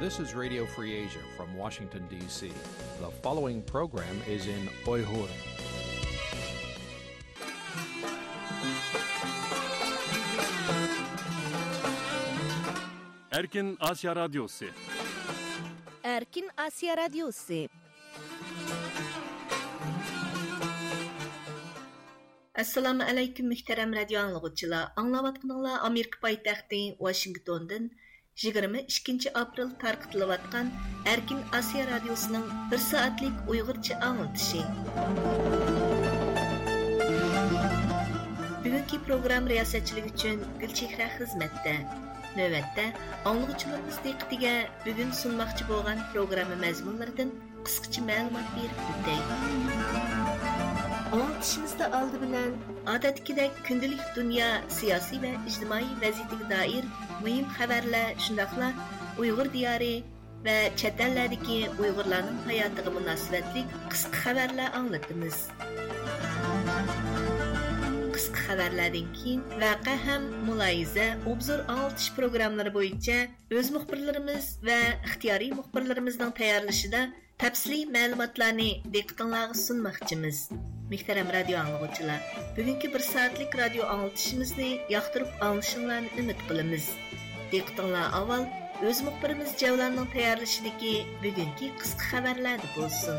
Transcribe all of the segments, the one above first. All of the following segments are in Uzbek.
This is Radio Free Asia from Washington, D.C. The following program is in Uyghur. Erkin Asya Radyosu Erkin Asya Radyosu Assalamu alaykum muhtaram radio anglagıçılar. Anlavatqınızlar Amerika paytaxtı Washingtondan 22 aprel tarqitilayotgan Erkin osiyo radiosining 1 soatlik Uyg'urcha anglitishi Bugungi program riyosatchiligi uchun Gulchehra xizmatda. Navbatda anglag'uchilarimiz diqqatiga bugun sunmoqchi bo'lgan programma mazmunlaridan qisqacha ma'lumot berib o'tay. Anlatışımızda aldı bilen odatdagidek kundalik dunyo siyosiy va ijtimoiy vaziyatiga doir muhim xabarlar shundoqla uyg'ur diyori va chet ellardagi uyg'urlarning hayotiga munosabatli qisqa xabarlar anglatamiz qisqa xabarlardan keyin vaqa ham muloyiza obzor oltish programmalari bo'yicha o'z muxbirlarimiz va ixtiyoriy muxbirlarimizning tayyorlashida tafsiliy ma'lumotlarni diqqatinglarga sunmoqchimiz Muhtaram radio anglag'uvchilar, bugungi bir soatlik radio anglatishimizni yoqtirib olishinglarni umid qilamiz. Diqqatinglar avval o'z muxbirimiz Javlanning tayyorlashidagi bugungi qisqa xabarlar bo'lsin.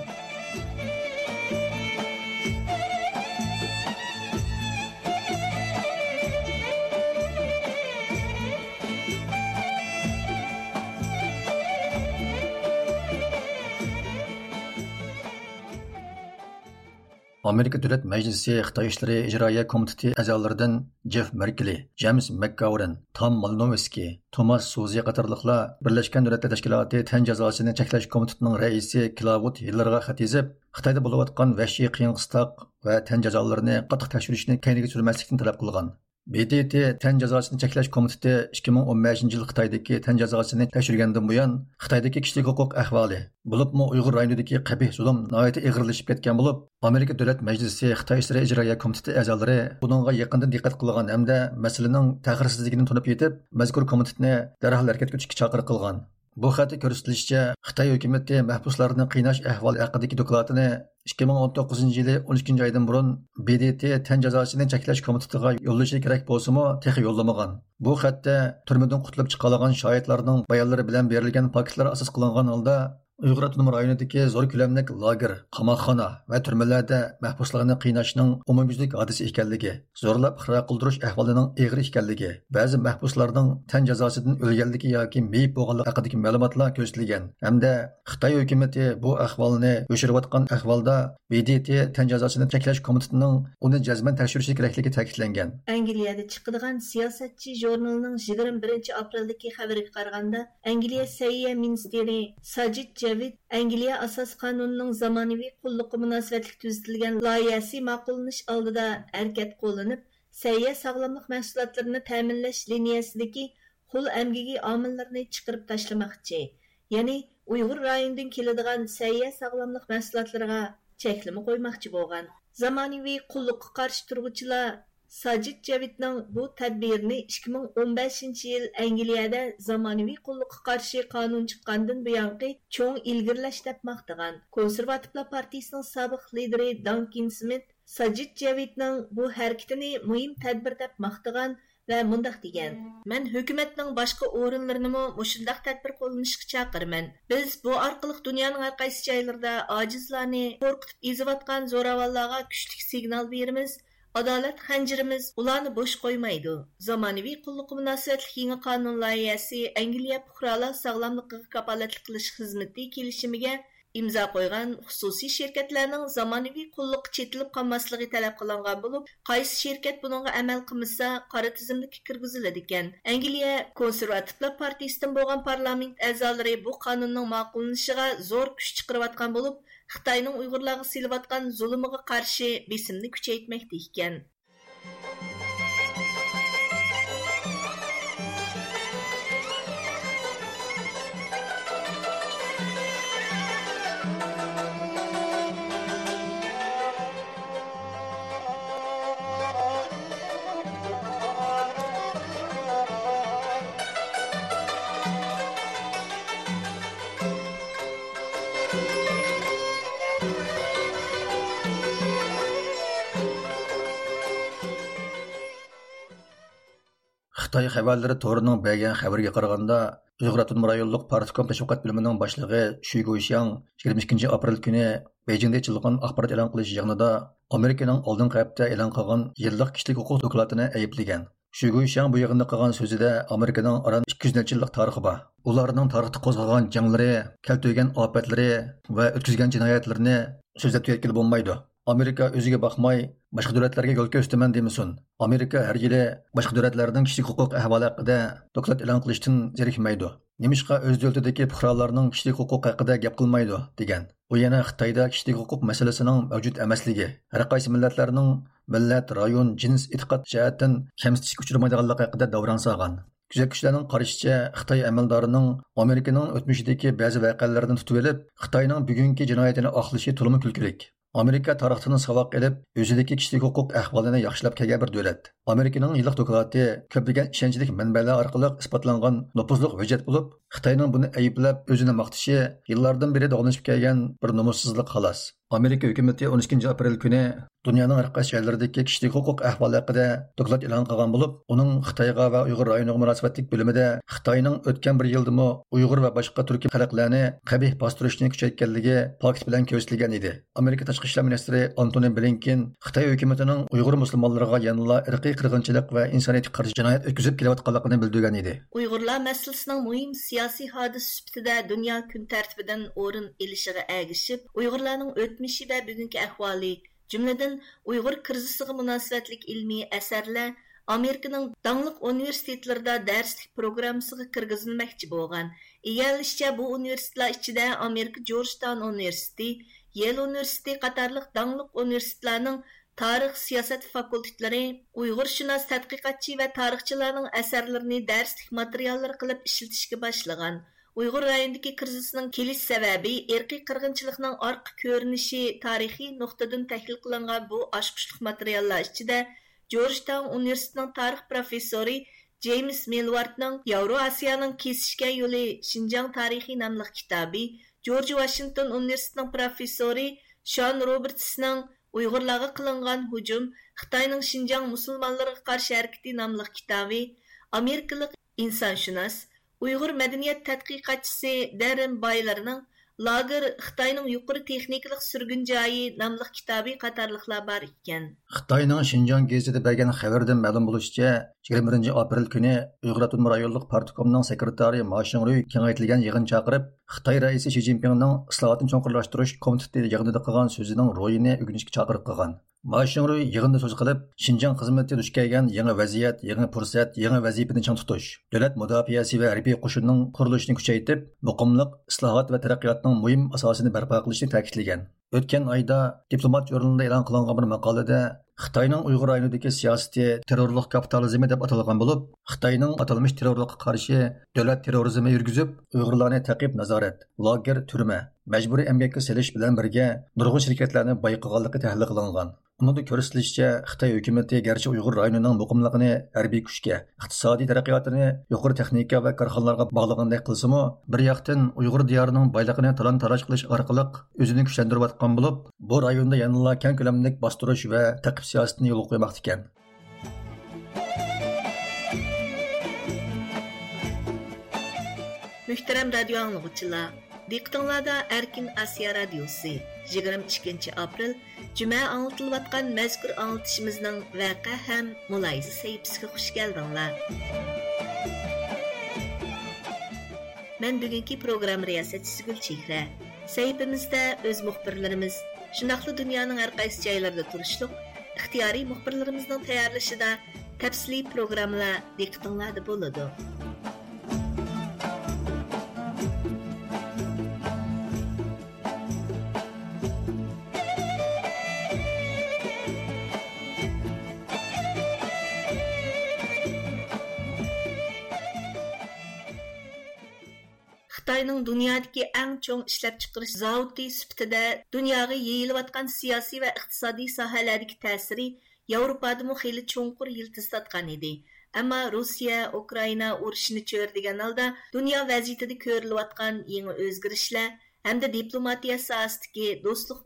Америка Дәүләт Мәҗлесе Хытай эшләре иҗраия комитеты әгъзаларыдан Джеф Меркли, Джеймс Маккаурен, Том Малновски, Томас Сузи катарлыклар Берләшкән Дәүләт Тәшкилаты тән язасыны чаклаш комитетының рәисе Клавуд хат хатызып, Хытайда булып аткан вәхши кыйынгыстак ва тән язаларын катык тәшвишне кәнеге сүрмәслекне таләп кылган. BDT Tən cəzasını çəkləş komiteti 2015-ci il Xitaydakı tən cəzasını təşkilgəndən bu yan Xitaydakı kişilik hüquq əhvalı, bulubmu Uyğur rayonudakı qəbih zulm nəhayət ağırlaşıb getgan bulub, Amerika Dövlət Məclisi Xitay İşləri İcraiyyə Komiteti əzaları bununğa yaxından diqqət qılğan həmdə məsələnin təxirsizligini tunub yetib, məzkur komitetni dərhal hərəkətə keçirishə çağırıq qılğan. Bu xatda ko'rsatilishicha, Xitoy hukumati mahbuslarni qiynash ahvoli haqidagi dokladini 2019 yili 12 oydan burun BDT tan jazosini cheklash komitetiga yo'llashi kerak bo'lsa-mu, texi yo'llamagan. Bu xatda turmadan qutulib chiqalagan shohidlarning bayonlari bilan berilgan faktlar asos qilingan holda Uyg'ur avtonom rayonidagi zo'r ko'lamlik lager, qamoqxona va turmalarda mahbuslarni qiynashning umumyuzlik hodisa ekanligi, zo'rlab xira qildirish ahvolining og'ir ekanligi, ba'zi mahbuslarning tan jazosidan o'lganligi yoki meyib bo'lganligi haqidagi ma'lumotlar ko'rsatilgan hamda Xitoy hukumati bu ahvolni o'shirayotgan ahvolda BDT tan jazosini cheklash komitetining uni jazman tekshirishi kerakligi ta'kidlangan. Angliyada chiqadigan siyosatchi jurnalining 21 apreldagi xabariga qaraganda, Angliya saiya ministri Sajid Левит Англия асас канунының заманыви құллықы мұнасветлік түзділген лайясы мақылыныш алдыда әркет қолынып, сәйе сағламлық мәсулатларыны тәмінләш линиясыдеки құл әмгеге амынларыны чықырып ташылмақ че. Яны, ұйғыр райындың келедіған сәйе сағламлық мәсулатларға чәклімі қоймақ че болған. Заманыви құллықы қаршы тұрғычыла Саджид جاۋىدنىڭ бұл تەدبىرىنى 2015 жыл ئون بەشىنچى يىل ئەنگلىيەدە زامانىۋى قۇللۇققا قارشى чоң چىققاندىن بۇيانقى چوڭ ئىلگىرىلەش دەپ ماختىغان كونسېرۋاتىپلار پارتىيىسىنىڭ سابىق لىدىرى бұл سمىت ساجىد جاۋىدنىڭ بۇ ھەرىكىتىنى مۇھىم تەدبىر دەپ ماختىغان ۋە مۇنداق دېگەن مەن ھۆكۈمەتنىڭ باشقا ئورۇنلىرىنىمۇ مۇشۇنداق تەدبىر قوللىنىشقا چاقىرىمەن بىز بۇ ئارقىلىق دۇنيانىڭ ھەر قايسى جايلىرىدا ئاجىزلارنى adolat xanjirimiz ularni bo'sh qo'ymaydi zamonaviy qulluqqa munosabatli yangi qonun loyihasi angliya fuqarolar sog'lomligiga kapolatlik qilish xizmati kelishimiga imzo qo'ygan xususiy shirkatlarning zamonaviy qulluq chetilib qolmasligi talab qilingan bo'lib qaysi shirkat bunga amal qilmasa qora tizimlikka kirgiziladi ekan angliya konservativlar partiyasidan bo'lgan parlament a'zolari bu qonunning ma'qullanishiga zo'r kuch chiqarayotgan bo'lib Хытайның уйгырларга силеп аткан зулымыга каршы бесимне күчәйтмәк. xitoy xabarlari to'rining bergan xabariga qaraganda uyg'ur avtonom rayonliq partikom tashviqot bo'limining boshlig'i shu go'shan yigirma ikkinchi aprel kuni bejingda ichilgan axborot e'lon qilish yig'inida amerikaning oldingi hafta e'lon qilgan yillik kishilik huquq dokladini ayblagan Шугуйшан bu yig'inda qilgan so'zida Amerikaning aran 200 necha yillik tarixi bor. Ularning tarixda qo'zg'agan janglari, keltirgan ofatlari va o'tkazgan jinoyatlarini so'zlab tugatgili bo'lmaydi. Amerika o'ziga boqmay, boshqa davlatlarga yo'l ko'rsataman demasin. Amerika har yili boshqa davlatlarning kishilik huquq ahvoli haqida doklad e'lon qilishdan zerikmaydi. Nemishqa o'z davlatidagi fuqarolarning kishilik huquq haqida gap qilmaydi degan. U yana Xitoyda kishilik huquq masalasining mavjud emasligi, har qaysi millatlarning millat, rayon, jins, e'tiqod jihatdan kamsitishga uchramaydiganligi haqida davron solgan. Kuzatuvchilarning qarashicha, Xitoy amaldorining Amerikaning o'tmishidagi ba'zi voqealardan tutib olib, Xitoyning bugungi jinoyatini oqlashi to'liq kulkilik. Amerika tarixini savoq qilib o'zidagi kishilik huquq ahvolini yaxshilab kelgan bir davlat. Amerikaning yillik doklati ko'plagan ishonchli manbalar orqali isbotlangan nopuzliq hujjat bo'lib, Xitoyning buni ayblab o'zini maqtishi yillardan beri davomlashib kelgan bir nomussizlik xolos. Америка үкіметі 12 aprel күні дүниенің һәр кайсы шәһәрләрендәге құқық хукук әхвалы хакында доклад элан кылган булып, оның Қытайға ва Уйгыр районыга мөнәсәбәтлек билимидә Хитаенның өткән бер елдымы Уйгыр ва башка төрки халыкларны кабих бастырышны күчәйткәнлеге факт белән күрсәтелгән еді. Америка ташкы эшләр министры Антони Блинкен Хитаи хөкүмәтенең Уйгыр мусламанларга яныла ирқи кыргынчылык ва инсаниятка каршы җинаять үткәзеп киләткәнлыгын белдергән еді. Уйгырлар мәсьәләсенең мөһим сиясәт хадис сүптидә дөнья көн тәртибеннән орын элишегә әгишеп, уйгырларның ئۆتمۈشى ۋە بۈگۈنكى ئەھۋالى، جۈملىدىن ئۇيغۇر كىرىزىسىغا مۇناسىۋەتلىك ئىلمىي ئەسەرلەر ئامېرىكىنىڭ داڭلىق ئۇنىۋېرسىتېتلىرىدا دەرسلىك پروگراممىسىغا كىرگۈزۈلمەكچى بولغان. ئىگەلىشىچە بۇ ئۇنىۋېرسىتېتلار ئىچىدە ئامېرىكا جورجتاون Universiteti, يېل ئۇنىۋېرسىتېتى قاتارلىق tarix siyosat fakultetlari uyg'urshunos tadqiqotchi va tarixchilarning asarlarini darslik materiallar qilib ishlatishga boshlagan ئۇيغۇر رايونىدىكى kelish sababi سەۋەبى qirg'inchilikning قىرغىنچىلىقنىڭ ko'rinishi tarixiy nuqtadan tahlil qilingan bu oshqushliq materiallar ichida ئىچىدە جورج تاڭ ئۇنىۋېرسىتېتىنىڭ Джеймс پروفېسسورى جېيمس مىلۋاردنىڭ ياۋروئاسىيانىڭ kesishga yo'li شىنجاڭ تارىخى ناملىق كىتابى جورج Washington universitetining professori شان Robertsning ئۇيغۇرلارغا qilingan hujum خىتاينىڭ شىنجاڭ مۇسۇلمانلىرىغا qarshi ھەرىكىتى ناملىق kitobi, Amerikalik insonshunos uyg'ur madaniyat tadqiqotchisi دەرىن بايلارنىڭ lager xitoyning yuqori تېخنىكىلىق سۈرگۈن joyi nomli kitobi قاتارلىقلار bor ekan خىتاينىڭ شىنجاڭ گېزىتى bergan خەۋەردىن ma'lum bo'lishicha 21 birinchi aprel kuni ئاپتونوم رايونلۇق پارتكومنىڭ سەكرېتارى ما شىڭرۇي كېڭەيتىلگەن يىغىن چاقىرىپ، خىتاي رەئىسى شى جىنپىڭنىڭ ئىسلاھاتنى چوڭقۇرلاشتۇرۇش كومىتېتى Машинру yig'inda so'z qilib, Шинжан xizmati duch kelgan yangi vaziyat, yangi fursat, yangi vazifani chang tutish, davlat mudofaasi va harbiy qo'shinning qurilishini kuchaytirib, muqimliq, islohot va taraqqiyotning muhim asosini barpo qilishni ta'kidlagan. O'tgan oyda diplomat jurnalida e'lon qilingan bir maqolada Xitoyning Uyg'ur rayonidagi siyosati terrorlik kapitalizmi deb atalgan bo'lib, Xitoyning atalmish terrorlikqa qarshi davlat terrorizmi yurgizib, Uyg'urlarni taqib nazorat, lager, turma, majburiy emgakka selish bilan birga nurg'un shirkatlarni boyqaganligi tahlil qilingan. Bunda ko'rsatilishicha, Xitoy hukumati garchi Uyg'ur rayonining muqimligini harbiy kuchga, iqtisodiy taraqqiyotini yuqori texnika va korxonalarga bog'lagandek qilsa-mu, bir yoqdan Uyg'ur diyorining boyligini talon-taroj qilish orqali o'zini kuchlantirayotgan bo'lib, bu rayonda yanada keng ko'lamli bostirish va taqib siyosatini yo'l qo'ymoqda ekan. Muhtaram radio anglag'uchilar, diqqatingizda Erkin Asiya radiosi 22 aprel Cümə anlatılayotgan mazkur anlatışımızның vaqa ham mulayza sahifasiga xush keldinglar. Men bugungi program riyosatchisi Gulchehra. Sahifamizda o'z muxbirlarimiz shunaqli dunyoning har qaysi joylarida turishliq ixtiyoriy muxbirlarimizning tayyorlashida tafsiliy programmalar diqqatinglarda bo'ladi. خىتاينىڭ دۇنيادىكى ئەڭ چوڭ ئىشلەپچىقىرىش زاۋۇتى سۈپىتىدە دۇنياغا يېيىلىۋاتقان سىياسىي ۋە ئىقتىسادىي ساھەلەردىكى تەسىرى ياۋروپادىمۇ خېلى چوڭقۇر sotgan edi ammo ئەمما ukraina ئۇكرائىنا ئۇرۇشىنى چۆرىدىگەن ھالدا دۇنيا ۋەزىيىتىدە كۆرۈلۈۋاتقان يېڭى ئۆزگىرىشلەر ھەمدە دىپلوماتىيە ساھەسىدىكى دوستلۇق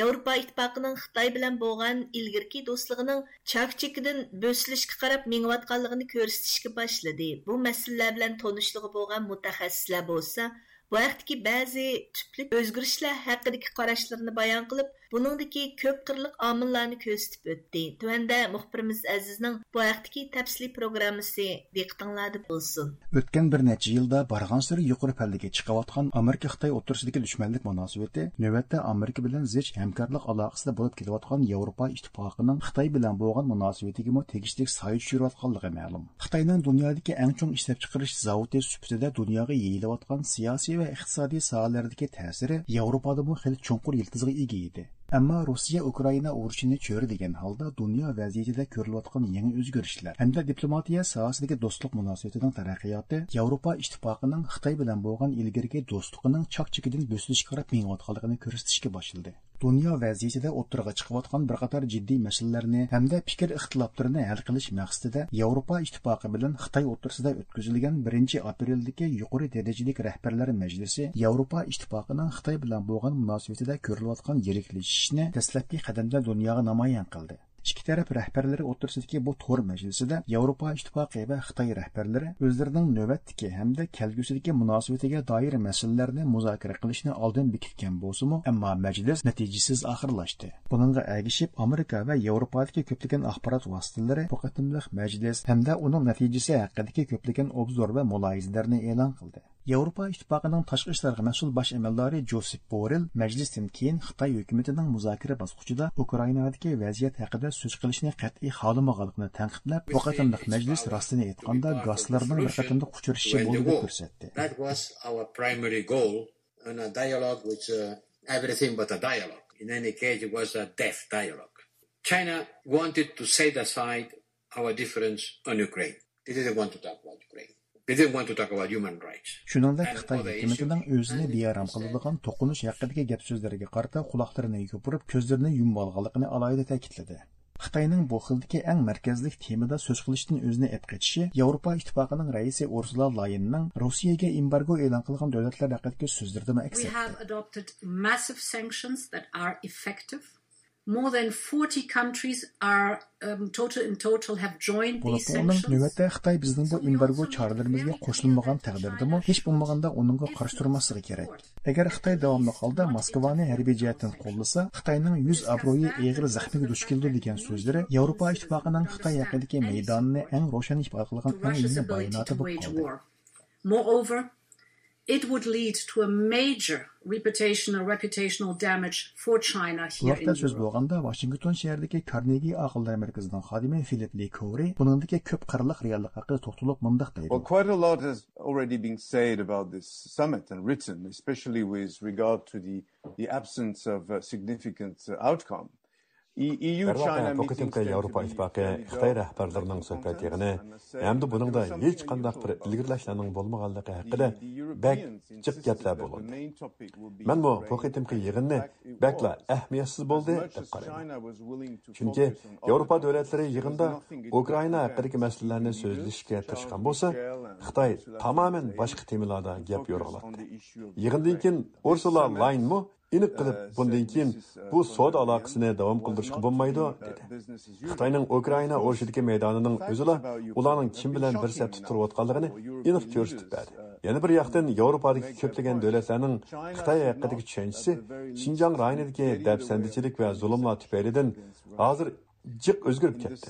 Европа иттифақының Қытай білен болған ілгірки достығының чақ-чекідің бөсілішкі қарап меңуатқалығыны көрістішкі башылады. Бұл мәсілілер білен тонышлығы болған мұтахасыслә болса, бұл әқтіки бәзі түплік өзгірішілі әқтіки қарашыларыны баян қылып, qilib, buningdagi ko'p qirliq omillarni ko'rsatib o'tdi. Tuanda muxbirimiz Azizning bu vaqtdagi tafsili programmasi diqqatinglarda bo'lsin. O'tgan bir necha yilda barg'ansiri yuqori pallaga chiqayotgan Amerika Xitoy o'rtasidagi dushmanlik munosabati navbatda Amerika bilan zich hamkorlik aloqasida bo'lib kelayotgan Yevropa ittifoqining Xitoy bilan bo'lgan munosabatiga tegishli soya tushirayotganligi ma'lum. Xitoyning dunyodagi eng chong ishlab chiqarish zavodi sifatida dunyoga yeyilayotgan siyosiy va iqtisodiy sohalardagi ta'siri Yevropada bu xil chunqur yiltizga ega edi. Ammo Rossiya Ukraina urushini cho'ri degan holda dunyo vaziyatida ko'rilayotgan yangi o'zgarishlar hamda diplomatiya sohasidagi do'stlik munosabatining taraqqiyoti Yevropa ittifoqining Xitoy bilan bo'lgan ilgarigi do'stligining chok-chekidan bo'silishga qarab mengayotganligini ko'rsatishga boshladi. Dunyo vaziyatida o'ttirg'a chiqayotgan bir qator jiddiy masalalarni hamda fikr ixtiloflarini hal qilish maqsadida yevropa ittifoqi bilan xitoy o'rtasida o'tkazilgan birinchi apreldagi yuqori darajalik rahbarlar majlisi yevropa ittifoqining xitoy bilan bo'lgan munosabatida ko'rilayotgan yiriklashishni dastlabki qadamda dunyoga namoyon qildi. Ikki taraf rahbarlari o'rtasidagi bu to'r majlisida yevropa ittifoqi va xitoy rahbarlari o'zlarining navbatdagi hamda kelgusidagi munosabatiga doir masalalarni muzokara qilishni oldin bekitgan bo'lsimi ammo majlis natijasiz oxirlashdi buningga agishib amerika va yevropadagi ko'plagan axborot vositalari bu qatimliq majlis hamda uning natijasi haqidagi ko'plagan obzor va muloyizalarni e'lon qildi. Yevropa İttifaqının tashqi ishlarga mas'ul bosh amaldori Josep Borrell majlisdan keyin Xitoy hukumatining muzokara bosqichida Ukrainadagi vaziyat haqida so'z qilishni qat'iy xohlamaganligini tanqidlab, bu qatimliq majlis rostini aytganda gazlarning bir qatimda quchurishishi bo'ldi deb ko'rsatdi. That was our primary goal in a dialogue which uh, everything but a dialogue. In any case, it was a death dialogue. China wanted to set aside our difference on Ukraine. They didn't want to talk about Ukraine. They didn't want to talk about human rights. Shuningdek, Xitoy hukumatining o'zini bearam qiladigan to'qinish haqidagi gap so'zlariga qarata quloqlarini yopirib, ko'zlarini yumib olganligini alohida ta'kidladi. Xitoyning bu xildagi eng markazli temada so'z qilishdan o'zini etqetishi Yevropa ittifoqining raisi Ursula Layinning Rossiyaga embargo e'lon qilgan davlatlar haqidagi so'zlarida aks We More than 40 countries are um, total in total have joined these sanctions. növbətdə Xitay bizning bu embargo choralarimizga qo'shilmagan taqdirdami hech bo'lmaganda uningga qarshi turmasligi kerak. Agar Xitoy davomli holda Moskvani harbiy jihatdan qo'llasa, Xitoyning yuz obro'yi eg'ir zaxmiga duch keldi degan so'zlari Yevropa ittifoqining Xitoy haqidagi maydonini eng ro'shan ifoda qilgan eng ability bayonoti bo'lib qoldi. Moreover, it would lead to a major reputational reputational damage for China here vaqtda in so'z Europe. bo'lganda Washington shahridagi Carnegie aqllar markazining xodimi Philip Lee Cowry buningdagi ko'p qirliq reallik haqida to'xtalib mundaq deydi. Well, quite a lot has already been said about this summit and written, especially with regard to the, the absence of a significant outcome. Дәрвақы, Кокетинка Европа Итбақы Қытай рәхбарларының сөйпәт еғіні, әмді бұныңда еч қандақ бір үлгірләшләнің болмағалдықы әқілі бәк жық гәплә болынды. Мән мұ Кокетинка еғіні бәкла әхмиясіз болды деп қараймын. Чүнкі Европа дөләтлері еғінда Украина әқілікі мәсілілеріні сөзлішке тырышқан болса, Қытай тамамен башқы темелада Лайн еғінді Инік қылып, бұндың кейін бұл сода алақысыны давам қылдыршық болмайды, деді. Қытайның Украина ошыдыке мейданының өзіла, оланың кім білән бір сәп тұтыру отқалығыны инік көрістіп бәді. Яны бір яқтын Еуропадық көптеген дөлетлерінің Қытай әйқетігі түшеншісі, Шинжан райынедіке дәпсендічілік вән зұлымла түпейлідің, азыр jiq o'zgarib ketdi.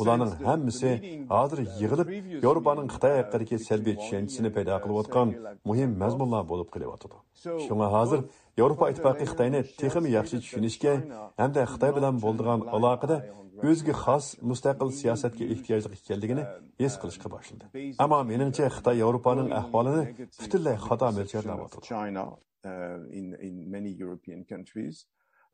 ularning hammasi hozir yig'ilib yevropaning xitoy haqidagi salbiy tushunchisini paydo qilayotgan muhim mazmunlar bo'lib kelyotidi So, shunga hozir yevropa ittifoqi xitoyni texmi yaxshi tushunishga hamda xitoy bilan bo'ldigan aloqada o'ziga xos mustaqil siyosatga ehtiyojli ekanligini uh, his uh, qilishga boshladi ammo meningcha uh, xitoy yevropaning ahvolini butunlay xato perception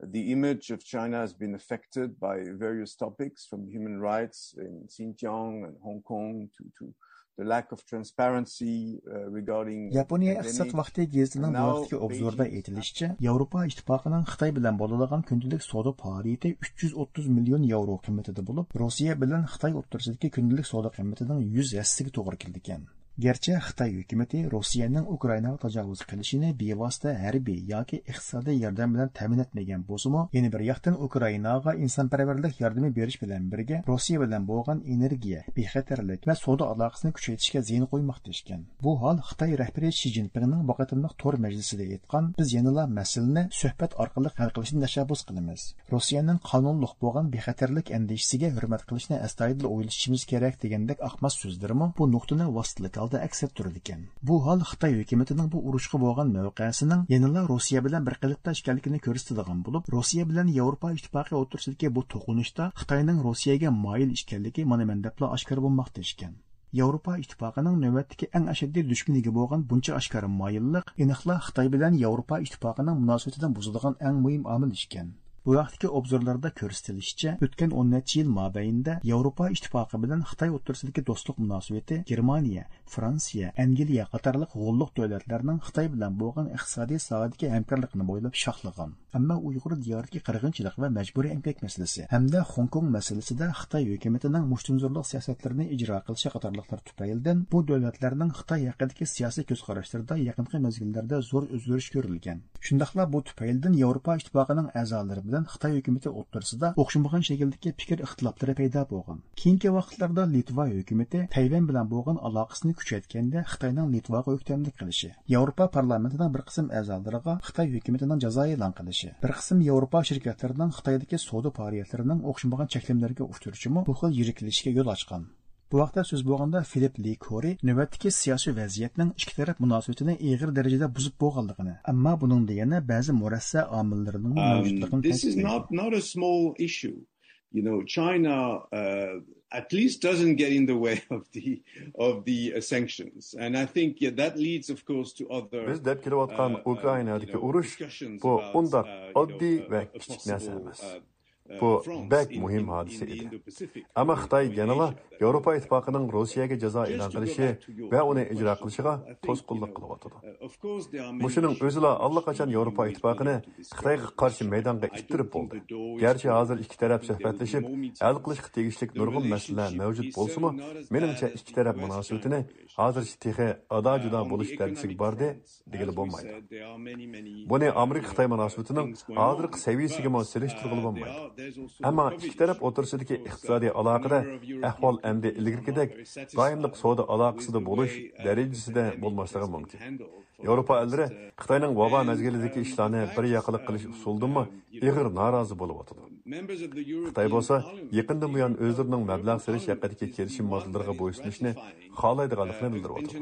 The image of China has been affected by various topics, from human rights in Xinjiang and Hong Kong to, to the lack of transparency uh, regarding Yaponiya iqtisod vaqti Now vaqtdagi obzorda aytilishicha, Yevropa ittifoqining Xitoy bilan bo'ladigan kundalik savdo faoliyati 330 million yevro qiymatida bo'lib, Rossiya bilan Xitoy o'rtasidagi kundalik savdo qiymatining 100 hassasiga to'g'ri keldi ekan. Garchi xitoy hukumati rossiyaning ukrainaga tajovuz qilishini bevosita harbiy yoki iqtisodiy yordam bilan ta'min etmagan bo'lsimi yana bir yoqdan ukrainaga insonparvarlik yordami berish bilan birga rossiya bilan bo'lgan energiya bexatarlik va savdo aloqasini kuchaytirishga zin qo'ymoqda ekan bu hol xitoy rahbari shi zinpinning boqatimliq to'r majlisida aytgan biz yanala masalani suhbat orqali hal qilishni tashabbus qilamiz. Rossiyaning qonunliq bo'lgan bexatarlik andishisiga hurmat qilishni astoydil o'ylashimiz kerak degandek aqmas so'zlarimi? Bu nuqtani vositalik holda aks ettirdi ekan bu hol xitoy hukumatining bu urushga bo'lgan mavqesining yanala rossiya bilan bir qilibda ekanligini ko'rsatadigan bo'lib rossiya bilan yevropa ittifoqi o'tirishidagi bu to'qinishda xitoyning rossiyaga moyil ekanligi mana mandabla oshkor bo'lmoqda ekan yevropa ittifoqining navbatdagi eng ashaddiy dushmaniga bo'lgan buncha oshkora moyillik aniqla xitoy bilan yevropa ittifoqining munosabatidan buzilgan eng muhim omil ekan bu vaqtdagi obzorlarda ko'rsatilishicha o'tgan o'n necha yil mobaynida yevropa ittifoqi bilan xitoy o'rtasidagi do'stlik munosabati germaniya fransiya angliya qatorliq g'ulliq davlatlarning xitoy bilan bo'lgan iqtisodiy sohadagi hamkorlikni bo'ylab shohlagan ammo uyg'ur diyoridagi qirg'inchilik va majburiy emgak masalasi hamda xong kong masalasida xitoy hukumatining mushtumzorlik siyosatlarini ijro qilishi qatorliqlar tufaylidan bu davlatlarning xitoy haqidagi siyosiy ko'zqarashlarida yaqinqi mezgillarda zo'r o'zgarish ko'rilgan. Shundoqla bu tufaylidan yevropa ittifoqining a'zolari bilan xitoy hukumati o'rtasida o'xshamagan shakldagi fikr ixtiloflari paydo bo'lgan. Keyingi vaqtlarda litva hukumati tayvan bilan bo'lgan aloqasini kuchaytganda xitoyning litvaga o'ktamlik qilishi yevropa parlamentining bir qism a'zolariga xitoy hukumatining jazo e'lon qilishi bir qism yevropa shirkatlarining xitoydagi savdo faoliyatlarining o'xshamagan cheklamlarga uchrashimi bu xil yiriklishga yo'l ochgan Bu vaqtda söz bo'lganda Filip Li Kori növbətdəki siyasi vəziyyətin iki tərəf münasibətini ağır dərəcədə buzub boğanlığını, amma bunun da yana bəzi mürəssə amillərinin mövcudluğunu um, This is not not a small issue. You know, China uh, at least doesn't get in the way of the of the uh, sanctions. And I think yeah, that leads of course to other Biz dep kelayotgan uh, uh, Ukrainadagi uruş bu undaq oddiy va kichik narsa emas. Bu bək mühim hadisə idi. Amma Xitay yanıla Yevropa İttifaqının Rusiyaga jazo e'lon qilishi va uni ijro qilishiga to'sqinlik qilyotdi. Mushuning o'zila allaqachon Yevropa Ittifaqini Xitoyga qarshi maydonga ittirib bo'ldi. Garchi hozir ikki taraf suhbatlashib, hal qilishga tegishli nurg'un masalalar mavjud bo'lsa-mu, ikki taraf munosabatini bo'lish bo'lmaydi. Buni Amerika-Xitoy bo'lmaydi. Ammo ikki taraf o'tirishidagi iqtisodiy aloqada ahvol endi ilgarigidek doimliq savdo aloqasida bo'lish darajasida bo'lmasligi mumkin. Yevropa ellari Xitoyning vaba mazgilidagi ishlarni bir yaqinlik qilish usuldimi ig'ir norozi bo'lib o'tadi. Xitoy bo'lsa yaqindan buyon o'zlarining mablag' solish Parliament haqidagi kelishim the bo'ysunishni xohlaydiganligini bildirib o'tadi.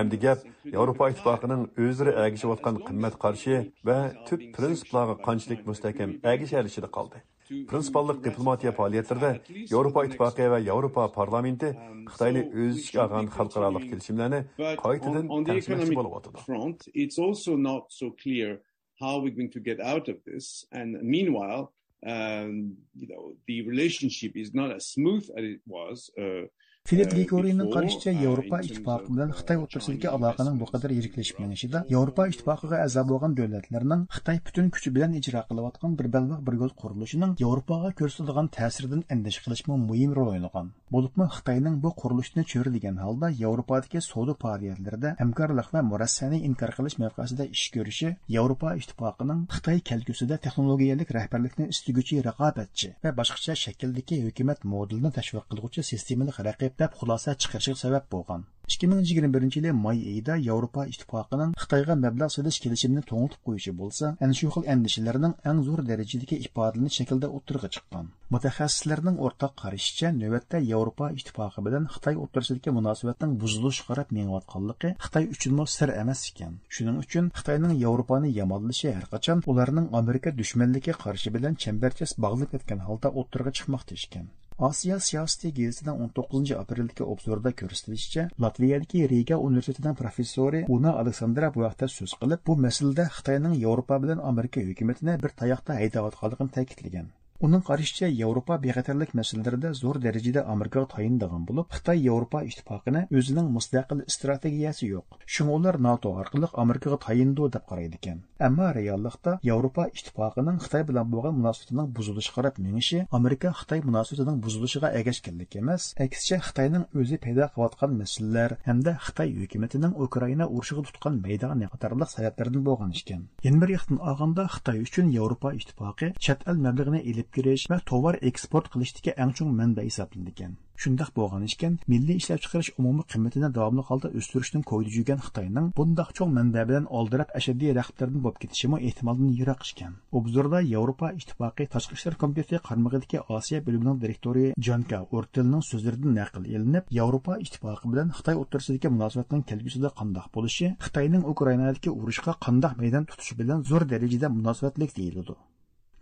Endi gap Yevropa ittifoqining o'zlari agishayotgan qimmat qarshi va tub prinsiplarga qanchalik mustahkam agishilishida qoldi. Prinsipalliq diplomatiya faoliyatlarida Yevropa ittifoqi va Yevropa parlamenti Xitoyni o'z ichiga olgan xalqaro kelishimlarni qaytadan on, on the economic bo'lib o'tadi. front, it's also not so clear how we're going to get out of this. And meanwhile, um, you know, the relationship is not as smooth as it was. Uh, Filip Ligori'nin before, qarashicha Yevropa ittifoqi bilan Xitoy o'rtasidagi aloqaning bu qadar yiriklashib menishida uh, Yevropa ittifoqiga a'zo bo'lgan davlatlarning Xitoy butun kuchi bilan ijro qilayotgan bir balliq bir yo'l qurilishining Yevropaga ko'rsatadigan ta'siridan andisha qilishmi muhim rol o'ynagan. Bo'libmi Xitoyning bu qurilishni cho'ridigan holda Yevropadagi savdo faoliyatlarida hamkorlik va murassani inkor qilish mavqesida ish ko'rishi Yevropa ittifoqining Xitoy kelgusida texnologiyalik rahbarlikni istaguvchi raqobatchi va boshqacha shakldagi hukumat modelini tashviq qiluvchi sistemalik raqib deb xulosa chiqarishiga sabab bo'lgan. 2021 yili may oyida Yevropa ittifoqining Xitoyga mablag' solish kelishimini to'ng'itib qo'yishi bo'lsa, ana shu xil andishalarning eng zo'r darajadagi ifodalanish shaklda o'tirg'i chiqqan. Mutaxassislarning o'rtaq qarashicha, navbatda Yevropa ittifoqi bilan Xitoy o'rtasidagi munosabatning buzilishi qarab mengayotganligi Xitoy uchun sir emas ekan. Shuning uchun Xitoyning Yevropani yomonlashi har qachon ularning Amerika dushmanligi qarshi bilan chambarchas bog'lab ketgan holda o'tirg'i chiqmoqda ekan. Osiyo siyosati gazetining 19 apreldagi obzorida ko'rsatilishicha, Latviyadagi Riga universitetining professori Una Aleksandra bu vaqtda so'z qilib, bu masalada Xitoyning Yevropa bilan Amerika hukumatini bir tayoqda haydayotganligini ta'kidlagan. Uning qarashicha yevropa bexatarlik masalalarida zo'r darajada amerikaga tayindigan bo'lib xitoy yevropa ittifoqini o'zining mustaqil strategiyasi yo'q shunga ular nato orqali amerikaga tayindo deb qaraydi ekan ammo reallikda yevropa ittifoqining xitoy bilan bo'lgan munosabatining buzilishiga qarab menishi amerika xitoy munosabatining buzilishiga ergashganlik emas aksicha xitoyning o'zi paydo qilayotgan masalalar hamda xitoy hukumatining ukraina urushiga tutgan maydoni qatorliq sabablardan bo'lgan ekan yana bir yoqdan olganda xitoy uchun yevropa ittifoqi chet el mablag'ini ilib kirish va tovar eksport qilishdagi eng chong manba hisoblanadi ekan shundoq bo'lgan ekan milliy ishlab chiqarish umumiy qiymatini davomli holda o'stirishdan ko'ydi yurgan xitoyning bundoq cho'ng manba bilan oldirab ashaddiy raqiblardan bo'lib ketishi ehtimoldan yiroq ishkan obzorda yevropa ittifoqi tashqi ishlar komiteti qarmog'idagi osiyo bo'limining direktori jonka ortelning so'zlaridan naql ilinib yevropa ittifoqi bilan xitoy o'rtasidagi munosabatning kelgusida qandoq bo'lishi xitoyning ukrainadagi urushga qandoq maydon tutishi bilan zo'r darajada munosabatlik deyiladi.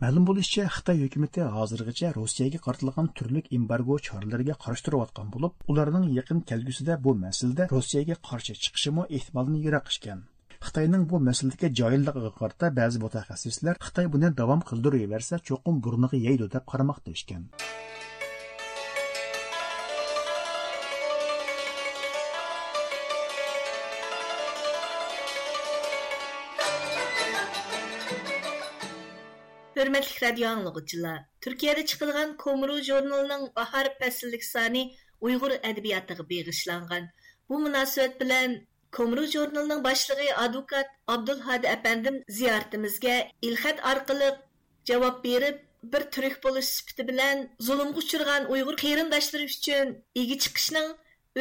Ma'lum bo'lishicha Xitoy hukumati hozirgacha Rossiyaga qaratilgan turli embargo choralariga qarshi turayotgan bo'lib, ularning yaqin kelgusida bu masalada Rossiyaga qarshi chiqishimi ehtimolini yiroq ekan. Xitoyning bu masaladagi joyilligiga qarata ba'zi mutaxassislar Xitoy buni davom qildiraversa, cho'qim burniga yeydi deb qaramoqda ekan. Hörmətli radio anlıqçılar, Türkiyədə çıxılğan Komru jurnalının bahar fəsillik sani Uygur ədəbiyyatıga bağışlanğan. Bu münasibət bilan Komru jurnalının başlığı advokat Abdulhadi əpəndim ziyaretimizə ilhat orqali javob berib, bir türk bo'lish sifati bilan zulmga uchirgan Uyg'ur qarindoshlari uchun egi chiqishning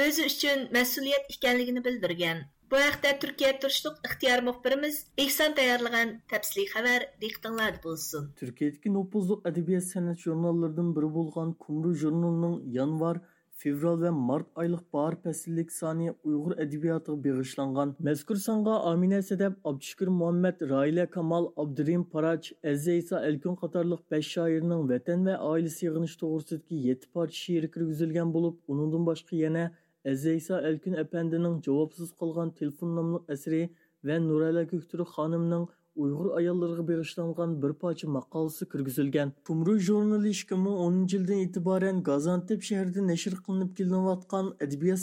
o'zi uchun mas'uliyat ekanligini bildirgan. Bu haqda Türkiye Turşluk ixtiyor muxbirimiz Ehson tayyorlagan təpsili xabar diqqətinizdə bo'lsin. Turkiyadagi nüfuzlu adabiyot san'at jurnallarından biri bo'lgan Kumru jurnalının yanvar fevral va mart oylik bahar fəsillik soni uyg'ur adabiyotiga beg'ishlangan mazkur songa Amina Sədəb, abdushukur muhammad Railə kamol Abdurim paraj Əzizə İsa Elkün qatarlıq 5 şairinin vətən və ailəsi yığınış toğrusudakı 7 parça kirgizilgan bo'lib onundan boshqa yana Əzəysa Əlkün əpəndinin cavabsız qalğan telefon namlıq əsri və Nurələ Göktürk xanımның uyg'ur ayollariga bag'ishlangan bir parcha maqolasi kirgizilgan kumru jurnali ikki ming o'ninchi yildan e'tiboran gazantep shahrida nashr qilinib kelinayotgan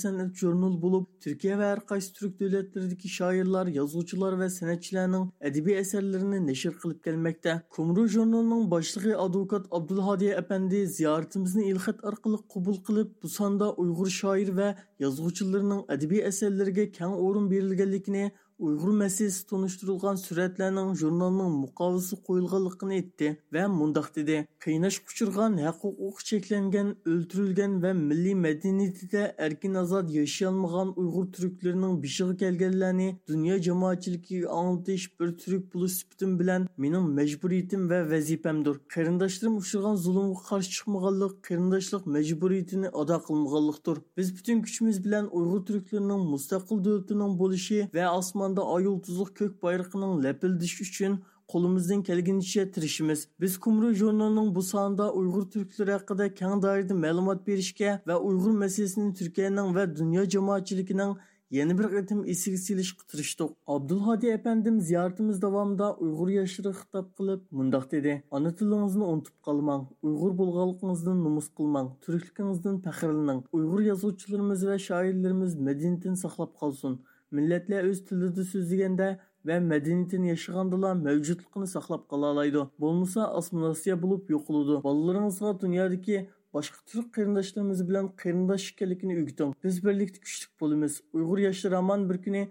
san'at jurnal bo'lib turkiya va har qaysi turk davlatlaridagi shoirlar yozuvchilar va san'atchilarning adabiy asarlarini nashr qilib kelmoqda kumru jurnalining boshlig'i advokat abdulhodiy apandi ziyoratimizni ilxat orqali qabul qilib bu sonda uyg'ur shoir va yozuvchilarining adabiy asarlariga keng o'rin berilganligini uyg'ur masalasi tunishtirilgan suratlarning jurnalning muqovisi qo'yilganligini aytdi va mundoq dedi. Qiynash uchirgan haq huquqi cheklangan o'ltirilgan va milliy madaniyatida erkin ozod yashayolmagan uyg'ur turklarining beshig'i kelganlarni dunyo jamoatchiligiga anglatish bir turk bo'lish sifatim bilan mening majburiyatim va vazifamdir qarindoshlarim uchragan zulmga qarshi chiqmaganlik qarindoshlik majburiyatini ado qilmaganlikdir biz butun kuchimiz bilan uyg'ur turklarining mustaqil davlatining bo'lishi va заманда аюлтузлук көк байрагынын ләпілдіш үшін қолымыздың келгенше тырышымыз. Біз Кумру журналының бұл санында ұйғыр түріктер хақыда кең дайырды мәлімат берішке вә ұйғыр мәселесінің Түркияның вә дүния жамаатчылығының yeni bir qitim esir silish qitirishdiq abdulhadi apandim ziyoratimiz davomida uyg'ur yoshlari xitob qilib mundoq dedi. Ona tilingizni unutib qolmang uyg'ur bo'lganligingizni numus qilmang turkligingizdan uyg'ur yozuvchilarimiz va shoirlarimiz madaniyatini saqlab qolsin millatlar o'z tilida so'zlaganda va madaniyatini yashagandala mavjudligini saqlab qola oladi bo'lmasa osmonosiya bo'lib yo'qoladi bolalaringizga dunyodagi boshqa turk qarindoshlarimiz bilan qarindosh ekanligini o'rgating biz birlikda kuchli bo'lamiz uyg'ur yoshlar hamon bir kuni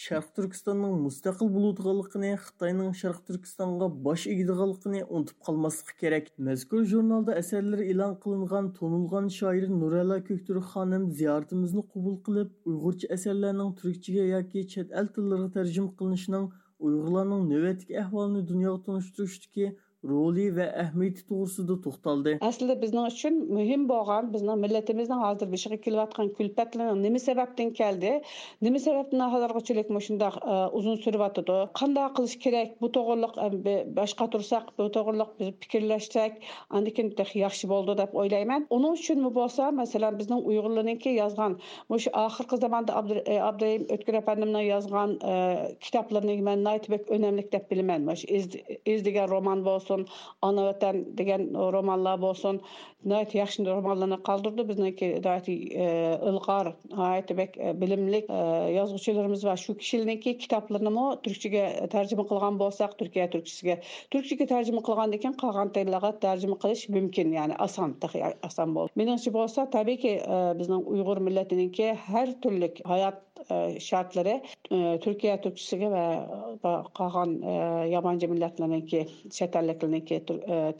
sharq turkistonning mustaqil bo'ladiganligini xitoyning sharq turkistonga bosh egadiganligini unutib qolmaslik kerak mazkur jurnalda asarlari e'lon qilingan to'nilgan shoir nurala ko'kturk xonim ziyoratimizni qabul qilib uyg'urcha asarlarning turkchaga yoki chet el tillariga tarjima qilinishining uyg'urlarning navbatdagi ahvolini dunyoga tunishtirishdagi roli va ahamiyati to'g'risida to'xtaldi. Aslida bizning uchun muhim bo'lgan bizning millatimizning hozir bishiga kelayotgan kulfatlarning nima sababdan keldi nima sababdan hozirgachilik shundoq e, uzun suryotidi qanday qilish kerak? Bu to'g'riliq e, boshqa tursak bu to'g'riliq biz fikrlashsak andikin yaxshi bo'ldi deb o'ylayman. Uning uchunmi bo'lsa masalan bizning uyg'urlarniki yozgan shu oxirgi zamonda Abdurayim e, o'tkir apandimning yozgan kitoblarini man önemli deb bilaman iz degan roman bo'lsin bo'lsin ona vatan degan romanlar bo'lsin nihoyat yaxshi romanlarni qoldirdi. Bizniki e, ilg'or bek e, bilimli e, yozuvchilarimiz va shu kishilarniki kitoblarini turkchaga tarjima qilgan bo'lsak turkiya turkchasiga turkchaga tarjima qilgandan keyin qolgan tillarga tarjima qilish mumkin ya'ni oson oson bo'ldi meningcha bo'lsa tabiiyki bizning uyg'ur millatiniki har turli hayot E, shartlari e, turkiya ve e, va qolgan yamanchi millatlarniki chet elliklarniki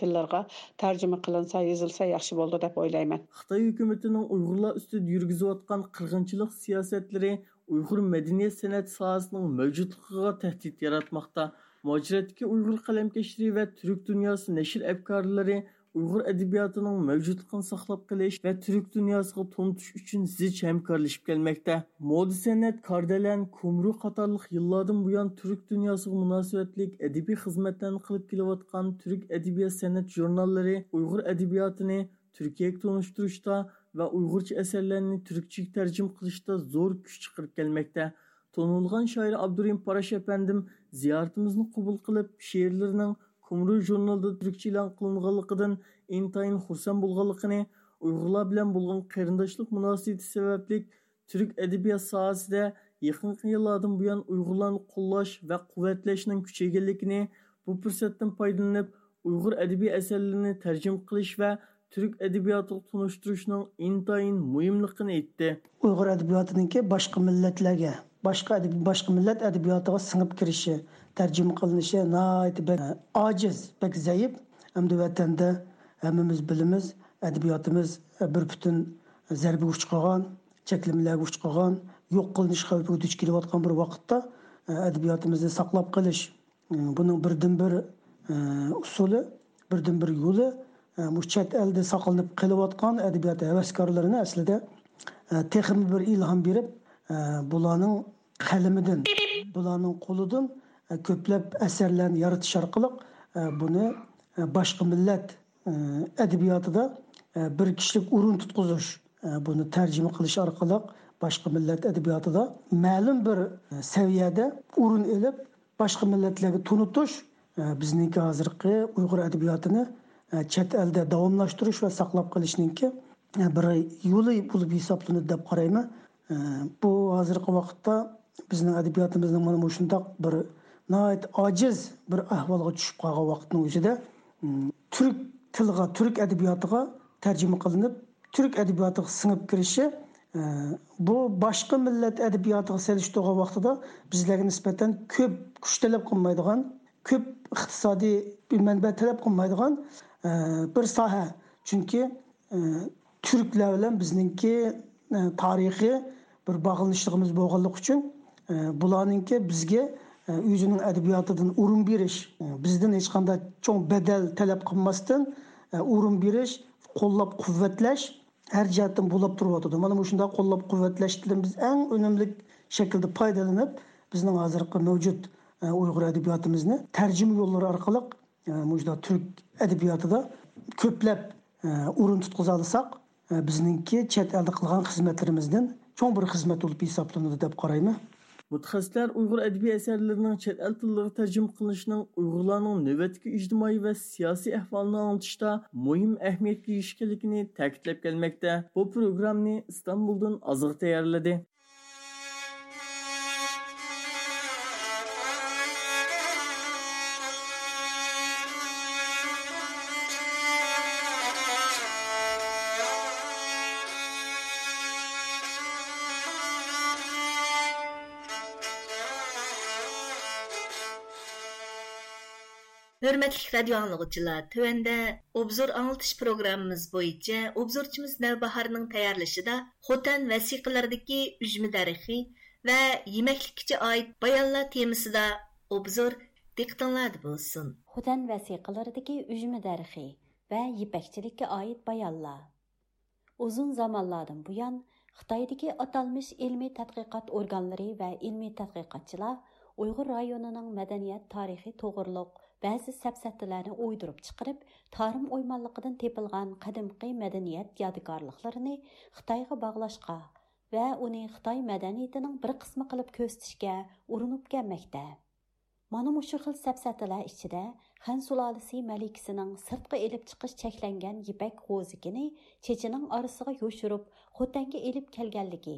tillarga tarjima qilinsa yozilsa yaxshi bo'ldi deb o'ylayman. Xitoy hukumatining uyg'urlar ustida yurgizayotgan qirg'inchilik siyosatlari uyg'ur madaniyat san'at sohasining mavjudligiga tahdid yaratmoqda. Muajiratdagi uyg'ur qalamkashlari va turk dunyosi nashr afkorlari uyg'ur adabiyotining mavjudligini saqlab qolish va turk dunyosiga to'ntish uchun zich hamkorlashib kelmoqda moda san'at kardalan kumru qatorliq yillardan buyon turk dunyosiga munosabatlik adabiy xizmatlarni qilib kelayotgan turk adabiyot san'at jurnallari uyg'ur adabiyotini turkiyaga tunishtirishda va uyg'urcha asarlarni turkchaga tarjim qilishda zo'r kuch chiqarib kelmoqda to'nilgan shoir abdurim parash apandim ziyoratimizni qabul qilib she'rlarining قۇمرۇ ژۇرنىلىدا تۈركچە ئېلان قىلىنغانلىقىدىن ئىنتايىن خۇرسەن بولغانلىقىنى، ئۇيغۇرلار بىلەن بولغان قېرىنداشلىق مۇناسىۋىتى سەۋەبلىك تۈرك ئەدەبىيات ساھەسىدە يېقىنقى يىللاردىن بۇيان ئۇيغۇرلارنى قوللاش ۋە قۇۋۋەتلەشنىڭ كۈچەيگەنلىكىنى، بۇ پۇرسەتتىن پايدىلىنىپ ئۇيغۇر ئەدەبىي ئەسەرلىرىنى تەرجىمە قىلىش ۋە Türk edebiyatını tunuşturuşunun intayın mühimliğini ке boshqa boshqa millat adabiyotiga singib kirishi tarjima qilinishi ojiz bak zaif hamda vatanda hammamiz bilamiz adabiyotimiz bir butun zarba uchqagan cheklimlarga uchqagan yo'q qilinish xavfiga duch kelayotgan bir vaqtda e, adabiyotimizni saqlab qolish e, buning birdan bir usuli birdan bir e, yo'li bu chet elda saqlanib qilayotgan adabiyot havaskorlarini aslida texmi bir ilhom berib bularning qalamidan bularning qo'lidan ko'plab asarlarni yaratish orqali buni boshqa millat adabiyotida bir kishilik o'rin tutqizish buni tarjima qilish orqali boshqa millat adabiyotida ma'lum bir saviyada o'rin ilib boshqa millatlarga tunutish bizniki hozirgi uyg'ur adabiyotini chet elda davomlashtirish va saqlab qolishniki bir yo'li bo'lib hisoblanadi deb qarayman bu hozirgi vaqtda bizning adabiyotimizni mana shundoq bir nihoyat ojiz bir ahvolga tushib qolgan vaqtni o'zida hmm, turk tiliga turk adabiyotiga tarjima qilinib turk adabiyotiga singib kirishi bu boshqa millat adabiyotiga selishtirgan vaqtida bizlarga nisbatan ko'p kuch talab qilmaydigan ko'p iqtisodiy manba talab qilmaydigan bir soha. Chunki turklar bilan bizningki tarixiy bir bog'lanishligimiz bo'lganligi uchun bularninki bizga o'zining adabiyotidan o'rin berish bizdan hech qanday cho'ng badal talab qilmasdan o'rin berish qo'llab quvvatlash har jihatdan bo'lib turyotidi mana shunday qo'llab quvvatlashdan biz eng unumli shaklda foydalanib bizning hozirgi mavjud uyg'ur adabiyotimizni tarjima yo'llari orqali mujda turk adabiyotida ko'plab o'rin tutqiza olsak Э, bizningki chet elda qilgan xizmatlarimizdan cho'ng bir xizmat bo'lib hisoblanadi deb qarayman Mutaxassislar Uyg'ur adabiy asarlarining chet el tillariga tarjima qilinishining Uyg'urlarning navbatdagi ijtimoiy va siyosiy ahvolini anglitishda muhim ahamiyatga erishganligini ta'kidlab kelmoqda. Bu programmani Istanbuldan oziq tayyorladi. Hörmətli radio anlıqçılar, tövəndə obzor anlatış proqramımız boyunca obzorçumuz Nəvbaharның tayarlışıda Xotan vəsiqələrdəki üzmü dərixi və yeməklikçə aid bayanlar temasında obzor diqqətinizdə bolsun. Xotan vəsiqələrdəki üzmü dərixi və yipəkçilikə aid bayanlar. Uzun zamanlardan bu yan Xitoydagi atalmış ilmiy tadqiqot organlari va ilmiy tadqiqotchilar Uyg'ur rayonining madaniyat tarixi to'g'riliq ba'zi sapsattilarni o'ydirib chiqarib tarim o'ymonliqidan tepilgan qadimgi madaniyat yodikorliklarini xitoyga bog'lashga va uni xitoy madaniyatining bir qismi qilib ko'rsatishga urinib kelmoqda Mana mushu xil sapsatalar ichida Xan sulolasi malikasining sirtqi elib chiqish cheklangan yipak g'o'zikini chechining orasiga yoshirib, Xotanga elib kelganligi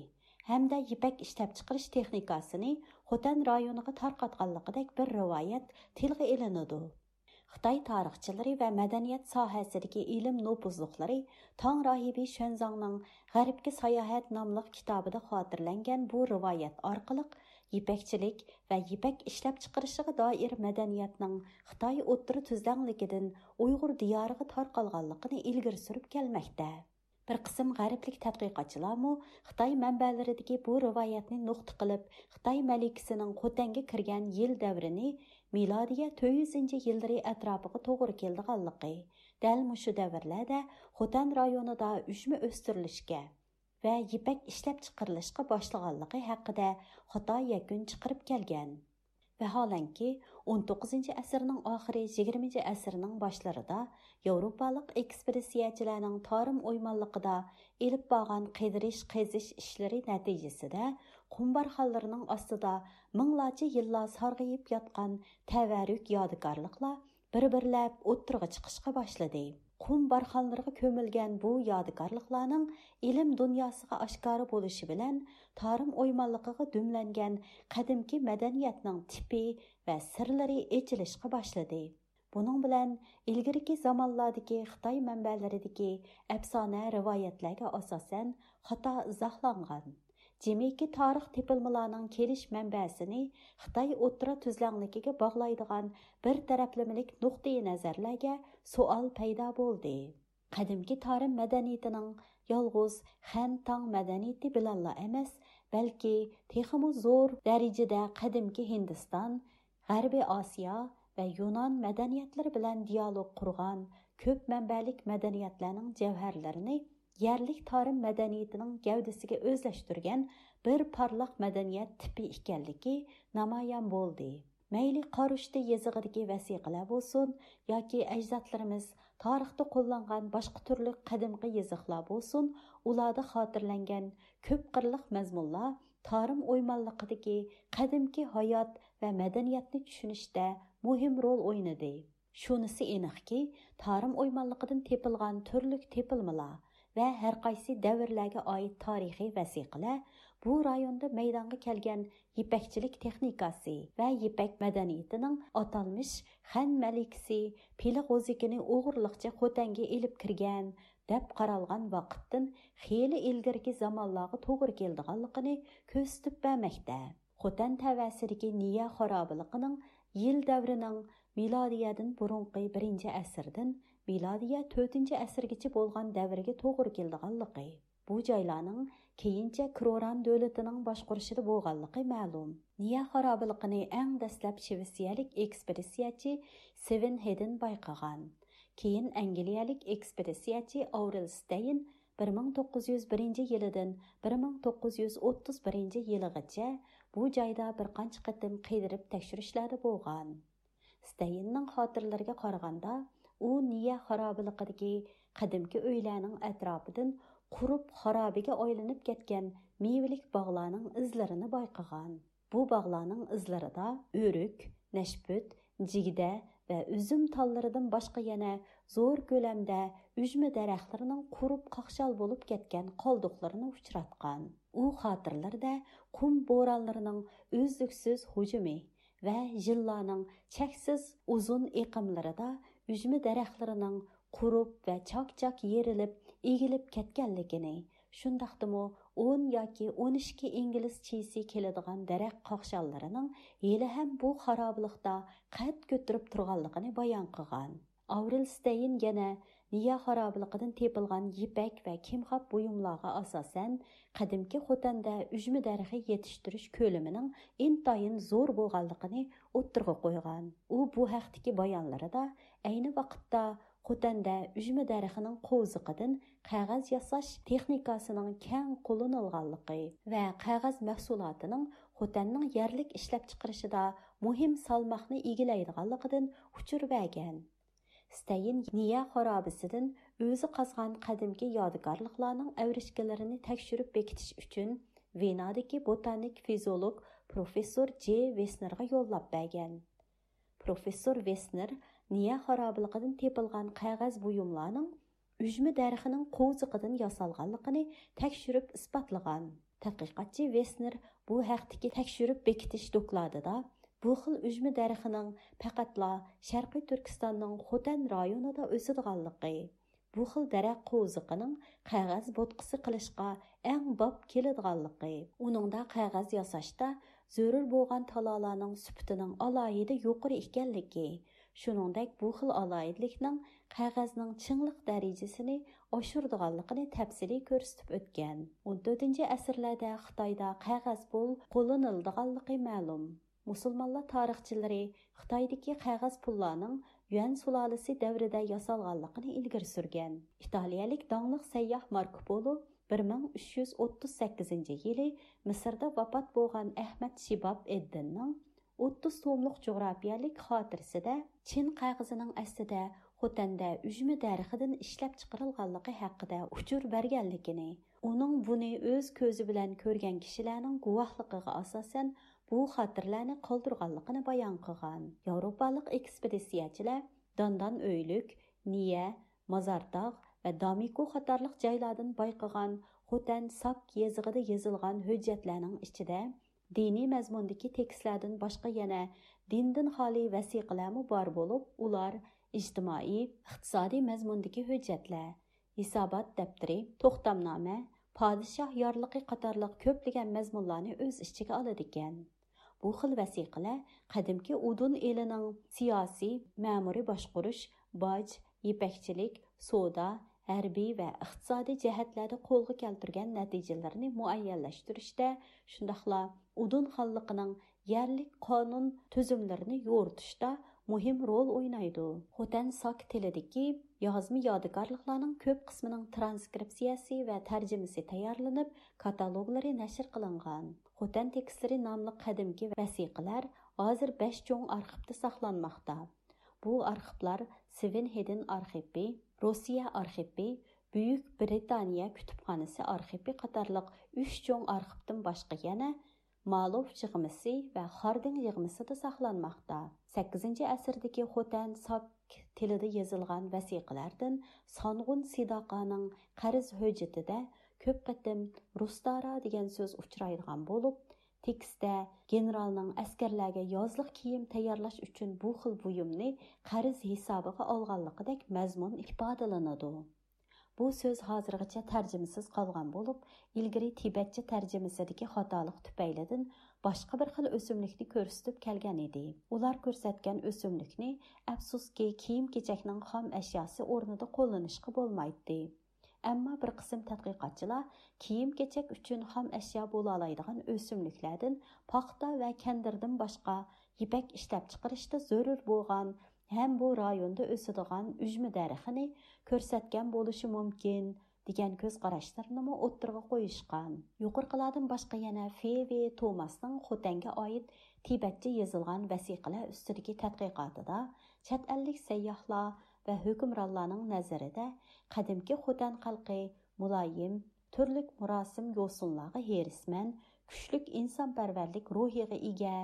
hamda yipak ishlab chiqarish texnikasini Xotan rayoniga tarqatganligidek bir rivoyat tilga ilinadi. Xitoy tarixchilari va madaniyat sohasidagi ilm nopuzluqlari Tang rahibi Shenzangning G'arbga sayohat nomli kitobida xotirlangan bu rivoyat orqali yipakchilik va yipak ishlab chiqarishiga doir madaniyatning xitoy o'ttiri tuzlangligidan uyg'ur diyoriga tarqalganligini ilgari surib kelmoqda bir qism g'ariblik tadqiqotchilarmu xitoy manbalaridagi bu rivoyatni nuqta qilib xitoy malikasining xotanga kirgan yil davrini milodiya to'rt yuzinchi yillari atrofiga to'g'ri keldiganligi. Dal mushu davrlarda xotan rayonida uchma o'stirilishga va yipak ishlab chiqarilishga boshlaganligi haqida xato yakun chiqarib kelgan. Vaholanki 19 asrning oxiri 20 asrning boshlarida yevropalik ekspeditsiyachilarning torim o'ymonliqida elib borgan qidirish qazish ishlari natijasida qum barxanlarining ostida minglarcha yillar sarg'ayib yotgan tavarruk yodigarliklar bir birlab o'ttirg'a chiqishga boshladi. Qum barxanlarga ko'milgan bu yodigarliklarning ilm dunyosiga oshkora bo'lishi bilan tarim o'ymonligiga dumlangan qadimki madaniyatning tipi va sirlari echilishga boshladi buning bilan ilgiriki zamonlardagi xitoy manbalaridagi afsona rivoyatlarga asosan xato izohlangan Cemiki tarix tepilmalarının kelish manbasini Xitoy o'ttira tuzlanligiga bog'laydigan bir taraflamilik nuqtai nazarlarga savol paydo bo'ldi. qadimki tarix madaniyatining yolg'iz xan Tang madaniyati bilanla emas, balki texmu zo'r darajada qadimki Hindiston, G'arbiy Osiyo va Yunon madaniyatlari bilan dialog qurgan ko'p manbalik madaniyatlarning javharlarini yerlik tarim madaniyatining gavdasiga o'zlashtirgan bir porloq madaniyat tipi ekanligi namoyon bo'ldi. Mayli qorushda yezig'idagi vasiqalar bo'lsin yoki ajdodlarimiz tarixda qo'llangan boshqa turli qadimgi yeziqlar bo'lsin ularda xotirlangan ko'p qirliq mazmunlar tarim o'ymonliqidagi qadimki hayot va madaniyatni tushunishda muhim rol o'ynadi. Shunisi aniqki tarim o'ymonliqidan tepilgan turli tepilmalar va har qaysi davrlarga oid tarixiy vasiqalar bu rayonda maydonga kelgan yipakchilik texnikasi va yipak madaniyatining atalmish xan malikisi pili g'o'zikini o'g'irliqcha xotanga ilib kirgan deb qaralgan vaqtdan xeyli ilgirki zamonlarga to'g'ri keldiganligini ko'rsatib bermoqda. Xotan tavasidagi niya xarobiliqining yil davrining milodiyadan burunqi birinchi asrdan milodiya 4 asrgacha bo'lgan davrga to'g'ri keldiganligi bu joylarning keyincha kroran davlatining boshqurishida bo'lganligi ma'lum. Niya xarobiliqini eng dastlab shvetsiyalik ekspeditsiyachi seven hedin bayqagan keyin angliyalik ekspeditsiyachi aurel Stein 1901 yilidan 1931 yiligacha bu joyda bir qancha qatim qidirib tekshirishlarda bo'lgan. Steynning xotirlariga qaraganda u niya xarobiliqidagi qadimki uylarning atrofidan qurib xarobiga aylanib ketgan mevalik bog'larning izlarini bayqagan bu bog'larning izlarida o'rik nashput jigda va üzüm tollaridan boshqa yana zo'r ko'lamda ujma daraxtlarining qurib qaqshal bo'lib ketgan qoldiqlarini uchratgan u xotirlarda qum boranlarının uzluksiz hujumi va jillarning cheksiz uzun eqimlarida üzme daraxtlarining qurib va chok-chok yerilib, egilib ketganligini, shundaqdimi 10 yoki 12 ingliz chisi keladigan daraxt qoqshallarining hali ham bu xarobliqda qad ko'tarib turganligini bayon qilgan. Avril Stein yana Niya xarobliqidan tepilgan yipak va kimxob buyumlarga asosan qadimki Xotanda ujmi darixi yetishtirish ko'limining intayin zo'r bo'lganligini o'ttirg'a qo'ygan. U bu haqdagi bayonlarida ayni vaqtda Xotanda ujmi darxining qo'ziqidan qog'oz yasash texnikasining keng qo'llanilganligi va qog'oz mahsulotining Xotanning yerlik ishlab chiqarishida muhim salmoqni egallaydiganligidan uchur bergan. Steyn Niya xorobisidan o'zi qazgan qadimgi yodigarliklarning avrishkalarini tekshirib bekitish uchun Venadagi botanik fiziolog professor J. Vesnerga yo'llab bergan. Professor Веснер niya xarobligidan tepilgan qog'oz buyumlarning ujmi дәріхінің qo'ziqidan yasalganligini tekshirib isbotlagan. Tadqiqotchi vesner bu haqdagi tekshirib bekitish dokladida bu xil ujmi daraxining faqatla sharqiy turkistonning xotan rayonida o'sadiganligi bu xil daraxt qo'ziqining qog'oz bo'tqisi qilishga eng bob keladiganligi uningda qog'oz yasashda zarur bo'lgan talolarning sufitining alohida yuqori ekanligi shuningdek bu xil aloyidlikning qog'ozning chinglik darajasini oshirdiganligini tafsiliy ko'rsatib o'tgan 14 asrlarda xitoyda qog'oz pul qo'llanildiganligi ma'lum musulmonlar tarixchilari xitoydagi qog'oz pullarning yuan sulolasi davrida yasalganligini ilgari surgan italiyalik dongliq sayyoh marko polo 1338 yili misrda vafot bo'lgan ahmad shibab eddinning 30 so'mliq jo'grafiyalik xotirasida chin qog'ozining astida xotanda ujmi daraxidan ishlab chiqarilganligi haqida uchur berganligini uning buni o'z ko'zi bilan ko'rgan kishilarning guvohligiga asosan bu xotirlarni qoldirganligini bayon qilgan yevropalik ekspeditsiyachilar dondan o'ylik niya mazartog' va damiko qatorliq joylardan bayqagan xotan sap yezig'ida yozilgan hujjatlarning ichida diniy mazmundagi tekstlardan boshqa yana dindan xoli vasiqalarmi bor bo'lib ular ijtimoiy iqtisodiy mazmundagi hujjatlar hisobot daftari to'xtamnoma podshoh yorliqi qatorliq ko'plagan mazmunlarni o'z ichiga oladi ekan bu xil vasiqalar qadimki udun elining siyosiy ma'muriy boshqurish boj ipakchilik savdo harbiy va iqtisodiy jihatlarda qo'lga keltirgan natijalarini muayyanlashtirishda shundoqla udun xonliqining yerlik qonun tuzumlarini yo'ritishda muhim rol o'ynaydi. Xotan sok tilidagi yozma yodigarliklarning ko'p qismining transkripsiyasi va tarjimasi tayyorlanib kataloglari nashr qilingan. Xotan tekstlari nomli qadimgi vasiqalar hozir besh cho'ng arxivda saqlanmoqda. Bu arxivlar svinhedin arxivi Росия архипи, Бүйік Британия күтіпқанысы архипи қатарлық үш чоң архиптің башқы яна Малов жығымысы вә Хардың жығымысы да сақланмақта. 8-інші әсірдегі Хотен Сак тіліде езілған вәсиқілердің Санғын Сидақаның қарыз хөжеті дә көп қытым Рустара деген сөз ұшырайырған болып, tekstda generalning askarlarga yozliq kiyim tayyorlash uchun bu xil buyumni qarz hisobiga olganligidek mazmun ifodalanadi bu so'z hozirgacha tarjimasiz qolgan bo'lib ilgari tibatcha tarjimasidagi xatolik tufaylidan boshqa bir xil o'simlikni ko'rsatib kelgan edi. Ular ko'rsatgan o'simlikni afsuski kiyim kechakning xom ashyosi o'rnida qo'llanishga bo'lmaydi. Әмма bir qism tadqiqotchilar kiyim-kechak uchun xom ashyo bo'la oladigan o'simliklardan paxta va kandirdan boshqa ipak ishlab chiqarishda zarur bo'lgan ham bu rayonda o'sadigan ujmi darixini ko'rsatgan bo'lishi mumkin degan ko'z qarashlarini o'ttirg'a qo'yishgan yuqorqilardan boshqa yana fevi tomasning xotanga oid tibatcha yozilgan vasiqalar ustidagi tadqiqotida chet ellik sayyohlar və hökmranların nəzərində qədimki Xotan xalqı mülayim, türlük mürasim yosunlarga herismən, küçlük insanpərvərlik ruhiyyə igə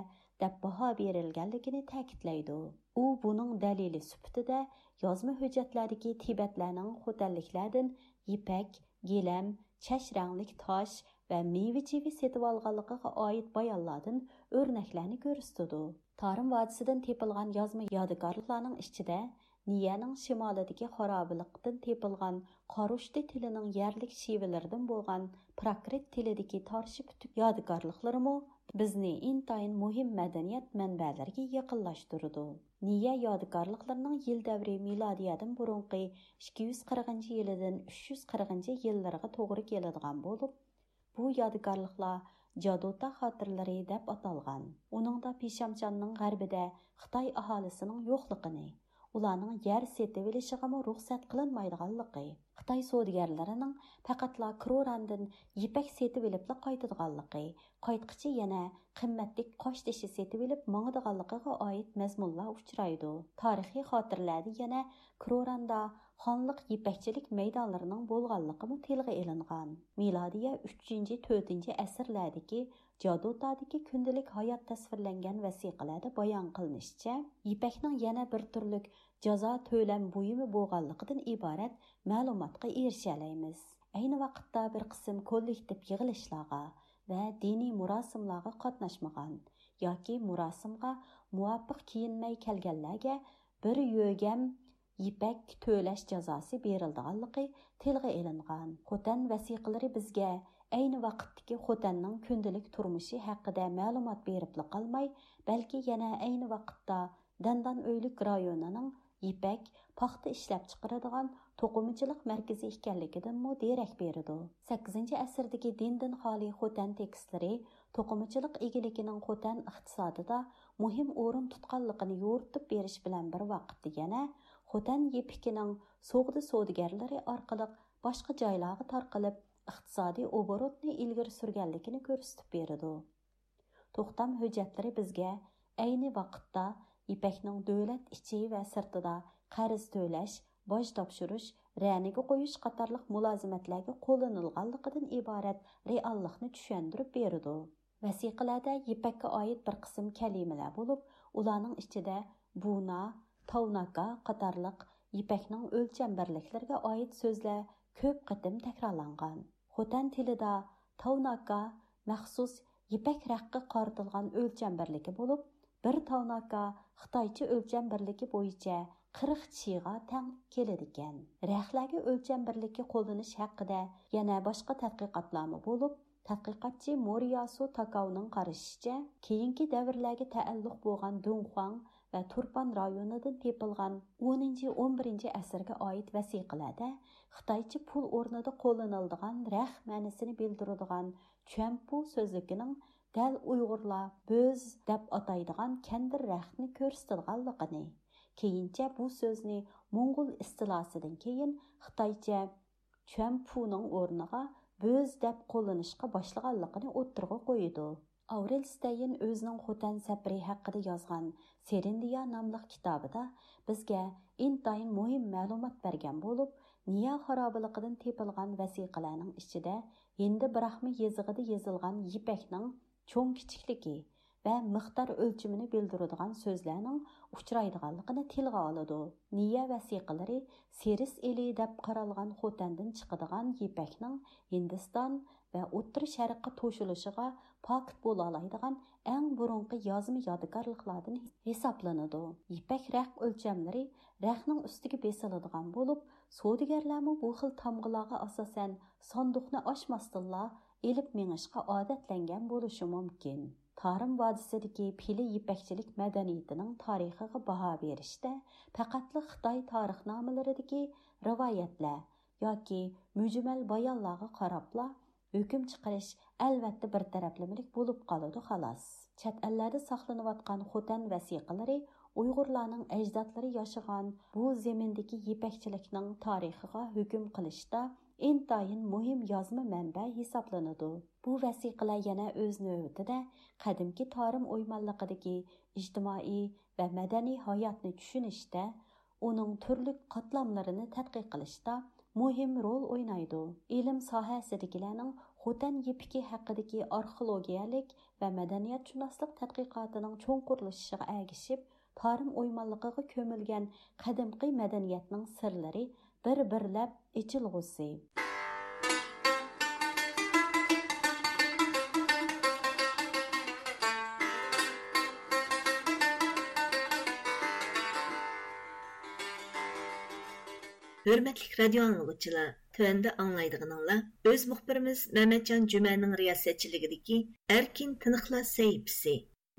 dəb baha verilgənligini təkidləydi. U bunun dəlili sübtidə yozma hüccətlərdəki Tibetlərinin xotanliklərdən ipək, giləm, çəş rənglik toş və meyvə-çivi setib alğanlığına aid bayanlardan örnəklərini göstərdi. Tarım vadisidən tepilgan yazma yadigarlıqlarının içində Niyaның shimolidagi xarobiliqdan tepilgan Qarushdi tilining yerlik shivilaridan bo'lgan Prakrit tilidagi tarshi putuk yodgorliklarimi bizni intayin muhim madaniyat manbalariga yaqinlashtirdi. Niya yodgorliklarining yil davri milodiyadan burunqi 240 yilidan 340 yillarga to'g'ri keladigan bo'lib, bu yodgorliklar Jadota xotirlari deb atalgan. Uningda Peshamchanning g'arbida Xitoy aholisining yo'qligini ularning yer setib olishigami ruxsat qilinmaydiganligi xitoy savdogarlarining faqatla krorandan ipak setib olibla qaytadiganligi qaytqichi yana qimmatlik qosh tishi setib olib mangadiganligiga oid mazmunlar uchraydi. Tarixiy xotirlarda yana kroranda xonliq yipakchilik maydonlarining bo'lganligi tilga ilingan milodiya 3-4 asrlardagi jadotadagi kundalik hayot tasvirlangan vasiqalarda bayon qilinishicha ipakning yana bir turlik jazo to'lam buyumi bo'lganligidan iborat ma'lumotga erisha olamiz. Ayni vaqtda bir qism kollektiv yig'ilishlarga va diniy murosimlarga qatnashmagan yoki murosimga muvofiq kiyinmay kelganlarga bir yo'gam ipak to'lash jazosi berildiganligi tilga ilingan xotan vasiqalari bizga ayni vaqtdagi xotanning kundalik turmushi haqida ma'lumot beribli qolmay balki yana ayni vaqtda dandan o'ylik rayonining ipak paxta ishlab chiqaradigan to'qimachilik markazi ekanligidanmi derak beradi sakkizinchi asrdagi dindin xoli xotan tekstlari to'qimachilik egiligining xotan iqtisodida muhim o'rin tutganligini yo'ritib berish bilan bir vaqtda yana xotan yepikining so'g'di savdogarlari orqali boshqa joylarga tarqalib iqtisodiy oborotni ilgari surganligini ko'rsatib beradi to'xtam hujjatlari bizga ayni vaqtda ipakning davlat ichi va sirtida qarz to'lash boj topshirish raniga qo'yish qatorliq mulozimatlarga qo'llanilganligidan iborat reallikni tushuntirib beradi vasiqalarda ipakka oid bir qism kalimalar bo'lib ularning ichida buna taunaka qatarlıq ipəkning o'lchambarliklarga oid so'zlar ko'p qatim takrorlangan. Xotan tilida taunaka maxsus ipak raqqa qoritilgan o'lcham birligi bo'lib bir taunaka xitoycha o'lcham birligi bo'yicha qirq chiga tang keladi ekan raqlarga o'lcham birligi qo'llanish haqida yana boshqa tadqiqotlarmi bo'lib tadqiqotchi moriyasu takavning qarashicha keyingi davrlarga taalluq bo'lgan dunxuang va turpan rayonidan tepilgan 10-11 asrga oid vəsiqələrdə Xitayçı pul o'rnida qo'llaniladigan rəx ma'nisini bildiradigan chuampu so'zligining dal uyg'urlar bo'z deb ataydigan kandir raxni ko'rsatilganligini keyincha bu so'zni mo'ng'ul istilosidan keyin xitoycha chuampuning o'rniga bo'z deb qo'llanishga boshlaganligini o'ttirg'a qoydu. Aurel Steyn өзінің Xotan сәпірі haqida yozgan Serindiya nomli kitobida bizga intayin muhim ma'lumot bergan bo'lib, Niya xarobiliqidan tepilgan vasiqalarning ichida Hindi Brahmi yezig'ida yozilgan yipakning cho'ng кичиклиги ва miqdor o'lchimini bildiradigan so'zlarning uchraydiganligini tilga oladi. Niya vasiqalari Seris eli deb qaralgan Xotandan chiqadigan yipakning Hindiston va O'ttir Sharqqa to'shilishiga pokit bo'la oladigan eng burunqi yozma yodgorliklardan hisoblanadi. Ipak raq o'lchamlari raqning ustiga besiladigan bo'lib, savdogarlarmi bu xil tamg'ilarga asosan sanduqni ochmasdinla elib mengishga odatlangan bo'lishi mumkin. Tarım vadisidagi pili ipakchilik madaniyatining tarixiga baho berishda faqatli Xitoy tarixnomalaridagi rivoyatlar yoki mujmal bayonlarga qarabla hukm chiqarish albatta bir taraflamilik bo'lib qoladi xolos chet ellarda saqlanayotgan xotan vasiqalari uyg'urlarning ajdodlari yashagan bu zemindagi yipakchilikning tarixiga hukm qilishda intayin muhim yozma manba hisoblanadi bu vasiqalar yana o'z navbatida qadimki torim o'ymanligidagi ijtimoiy va madaniy hayotni tushunishda uning turli qatlamlarini tadqiq qilishda muhim rol o'ynaydi. Ilm sohasidagilarning xotan yepiki haqidagi arxeologiyalik va madaniyatshunoslik tadqiqotining cho'nqurlashishiga agishib tarim o'ymonligiga ko'milgan qadimgi madaniyatning sirlari bir birlab ichilg'usi. Hörmətlik radio anlıqçılar, tövəndə anlaydıqınızlar, öz müxbirimiz Məhmədcan Cümənin riyasətçiligidəki Erkin Tınıqlar səhifəsi.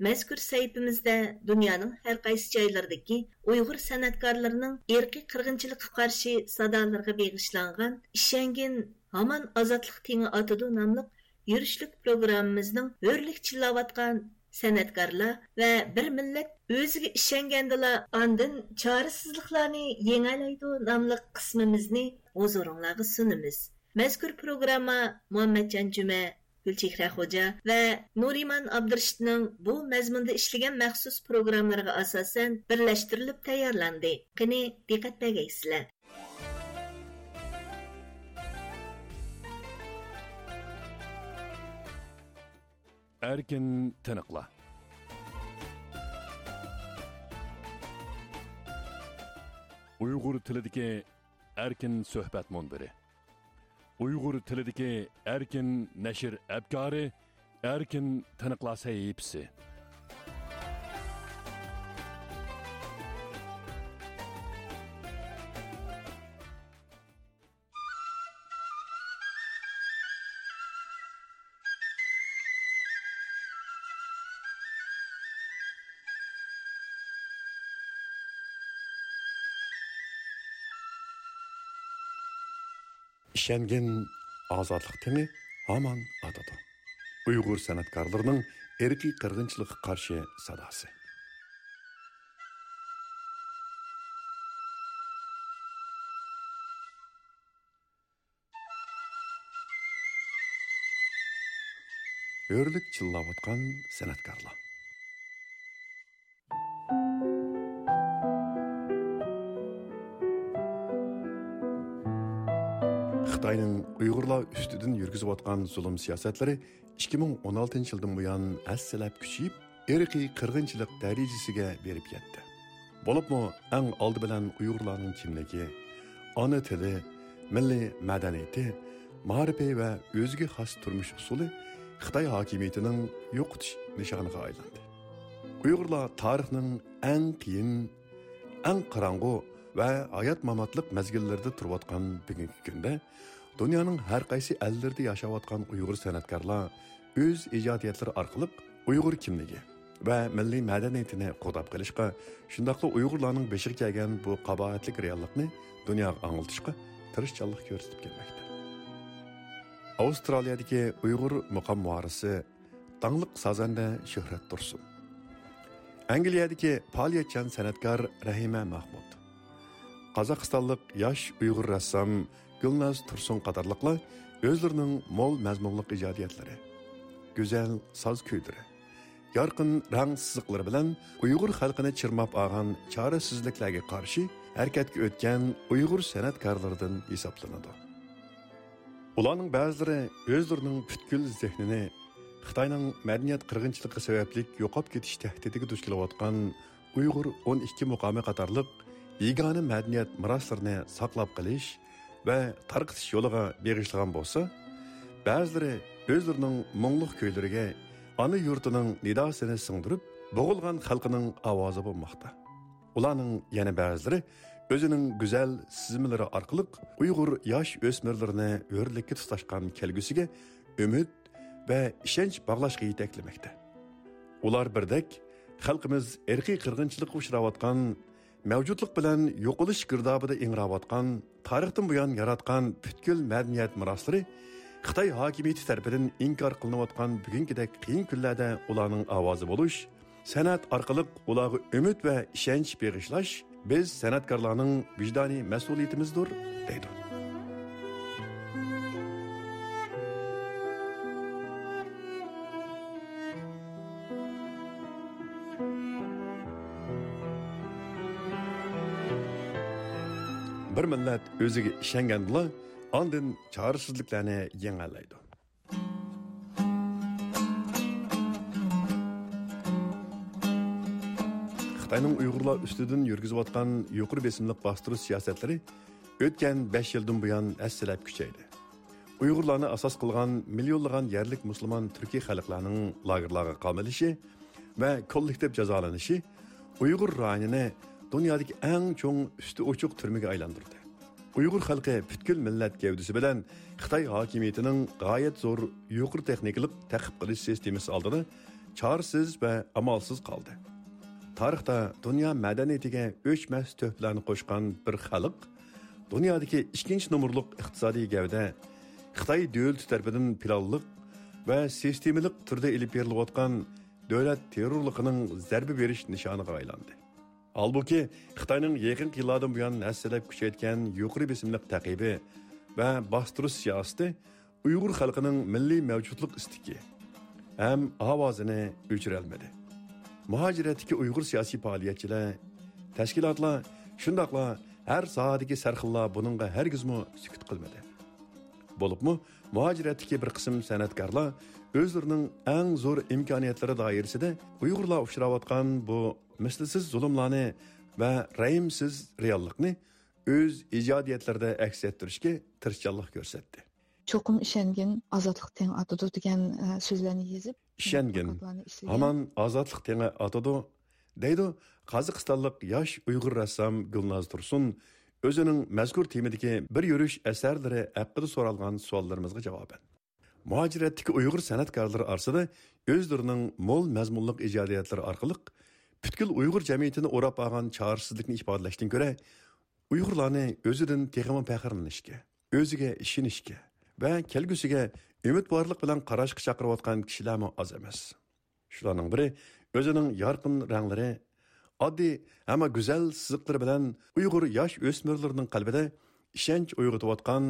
Məzkur səhifəmizdə dünyanın hər qaysı joylaridagi Uyğur sənətkarlarının irqi qırğınçılıqqa qarşı sadalarına bağışlanğan İşəngin Haman Azadlıq Tini atıdı namlıq yürüşlük proqramımızın hörlük chillavatqan san'atkorlar va bir millat o'ziga ishongandila andin chorasizliklarni yengalaydi nomli qismimizni huzuringlarga sunamiz mazkur programma muhammadjon juma gulchehra xo'ja va nuriman abdurishidning bu mazmunda ishlagan maxsus programmalariga asosan birlashtirilib tayyorlandi qani diqqat erkin tiniqla uyg'ur tilidagi erkin suhbat munbiri. Uyg'ur tilidagi erkin nashr abkori erkin tiniqla sahifasi ишенген азатлық теми аман атады Үйғыр санаткарларынын эрки қырғыншылық каршы садасы өрлік чыллап аткан санаткарлар Xitayning Uyg'urlar ustidan yurgizayotgan zulm siyosatlari 2016 yildan buyon assalab kuchayib, irqiy qirg'inchilik darajasiga berib ketdi. Bo'libmi, eng oldi bilan Uyg'urlarning kimligi, ona tili, milliy madaniyati, ma'rifi va o'ziga xos turmush usuli Xitoy hokimiyatining yo'qotish nishoniga aylandi. Uyg'urlar tarixning eng qiyin, eng qorong'u va hayot mamotliq mezgillarida turayotgan bugungi kunda dunyoning har qaysi ellarida yashayotgan uyg'ur san'atkorlar o'z ijodiyatlari orqali uyg'ur kimligi va milliy madaniyatini qo'dab qilishga shundoqla uyg'urlarning beshiga kelgan bu qabohatlik reallikni dunyoga anglitishga tirishchanlik ko'rsatib kelmoqda. Avstraliyadagi uyg'ur muqam muarisi tangliq sazanda shuhrat tursin angliyadagi faoliyatchan san'atkor rahima mahmud. Qozog'istonlik yosh uyg'ur rassom gulnaz tursun qatorliqlar o'zlarining mo'l mazmunliq ijodiyatlari go'zal saz kuylari yorqin rang siziqlari bilan uyg'ur xalqini chirmab olgan chorasizliklarga qarshi harakatga o'tgan uyg'ur san'atkorlaridan hisoblanadi ularning ba'zilari o'zlarining butkul zehnini xitoyning madaniyat qirg'inchiligi sababli yo'qolib ketish tahdidiga duch kelayotgan uyg'ur 12 muqomi qatorliq yegona madaniyat meroslarini saqlab qilish va tarqitish yo'liga beg'ishlagan bo'lsa ba'zilari o'zlarining mungluq kuylariga ona yurtining nidosini singdirib bo'g'ilgan xalqining ovozi bo'lmoqda. Ularning yana ba'zilari o'zining go'zal sizmlari orqali uyg'ur yosh o'smirlarini o'rlikka tutashgan kelgusiga umid va ishonch bog'lashga yetaklamoqda ular birdek xalqimiz irqiy qirg'inchilikqa uchrayotgan mavjudlik bilan yo'qolish girdobida ingrayotgan tarixdan buyon yaratgan butkul madaniyat meroslari xitoy hokimiyati tarafidan inkor qilinayotgan bugungidek qiyin kunlarda ularning ovozi bo'lish san'at orqali ularga umid va ishonch beg'ishlash biz san'atkorlarning vijdoniy mas'uliyatimizdir deydi. Bir millat o'ziga ishongandilar oldin chorasizliklarni yengallaydi. Xitoyning uyg'urlar ustidan yurgizayotgan yuqori besimliq bostirish siyosatlari o'tgan 5 yildan buyon assilab kuchaydi. Uyg'urlarni asos qilgan millionlagan yerlik musulmon turkiy xalqlarning lagerlarga qamalishi va kollektiv jazolanishi uyg'ur rayonini dunyodagi eng cho'ng usti ochiq turmaga aylantirdi. Uyg'ur xalqi butkul millat gavdisi bilan xitoy hokimiyatining g'oyat zo'r yuqori texnikalik taqib qilish sistemasi oldida chorsiz va amalsiz qoldi. Tarixda dunyo madaniyatiga o'chmas to'plarni qo'shgan bir xalq dunyodagi ikkinchi nomorli iqtisodiy gavda xitoy davlati tarafidan planliq va sistemalik turda ilib berilayotgan davlat terrorligining zarba berish nishoniga aylandi. Halbuki Xitoyning яқин yillardan buyon asrlab kuchaytgan yuqori besimli taqibi va bostirish siyosati Uyg'ur xalqining milliy mavjudlik istiki ham ovozini o'chirolmadi. Muhojiratdagi Uyg'ur siyosiy faoliyatchilar, tashkilotlar, shundoqla har soatdagi sarxillar buningga hargizmi sukut qilmadi. bo'libmi muhojiratdagi bir qism san'atkorlar o'zlarining eng zo'r imkoniyatlari doirasida uyg'urlar uchrayotgan bu mislsiz zulmlarni va rahimsiz reallikni o'z ijodiyatlarida aks ettirishga tirishchanlik ko'rsatdi cho'qim ishongin ozodlik teng atadi degan e, so'zlarni yezib ishongin hamon ozodlik tengi atadi deydi qozog'istonlik yosh uyg'ur rassom gulnoz tursun o'zining mazkur temadagi bir yurish asarlari haqida so'ralgan savollarimizga javoban muhojiratdagi uyg'ur san'atkorlari orasida o'zlarining mo'l mazmunliq ijodiyatlari orqali butkul uyg'ur jamiyatini o'rab olgan chorsizlikni ifodalashdan ko'ra uyg'urlarni o'zidan texmi faxrlanishga o'ziga ishonishga va kelgusiga umidvorlik bilan qarashga chaqirayotgan kishilarmi oz emas. Shularning biri o'zining yorqin ranglari oddiy ammo go'zal siziqlari bilan uyg'ur yosh o'smirlarning qalbida ishonch uyg'otayotgan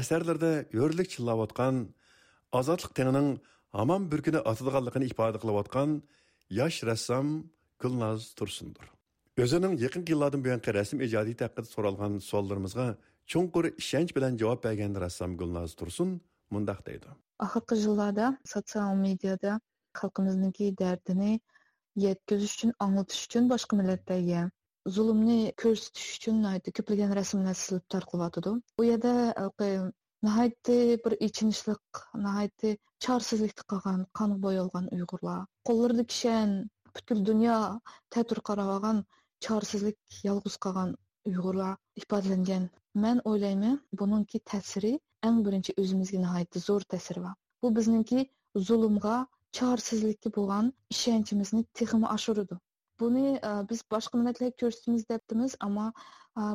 asarlarda yo'rlik chillayotgan ozodlik tengining hamon bir kuni otadiganligini ifoda qilayotgan yosh rassom gulnoz tursundir o'zining yaqin yillardan buyongi rasm ijodiyati haqida so'ralgan savollarimizga chunqur ishonch bilan javob bergan rassom gulnoz tursun mundoq deydi. Oxirgi yillarda sotsial mediada xalqimizniki dardini yetkazish uchun anglatish uchun boshqa millatlarga zulmni ko'rsatish uchun ko'plagan rasmlar silib tarqalyotidi u yerda Nəhayəti bir içinişlik, nəhayəti çarsızlıqda qalğan, qan boyalğan Uyğurlar, qollarını kişən, bütün dünya tətur qarağan çarsızlıq, yalğız qalğan Uyğurlar ifadələnən. Mən oylayım, bununki təsiri ən birinci özümüzə nəhayəti zor təsiri var. Bu bizninki zulmğa, çarsızlıqqa bolğan işənçimizni texmi aşırıdı. Bunu biz başqa millətlərə göstərimiz depdimiz, amma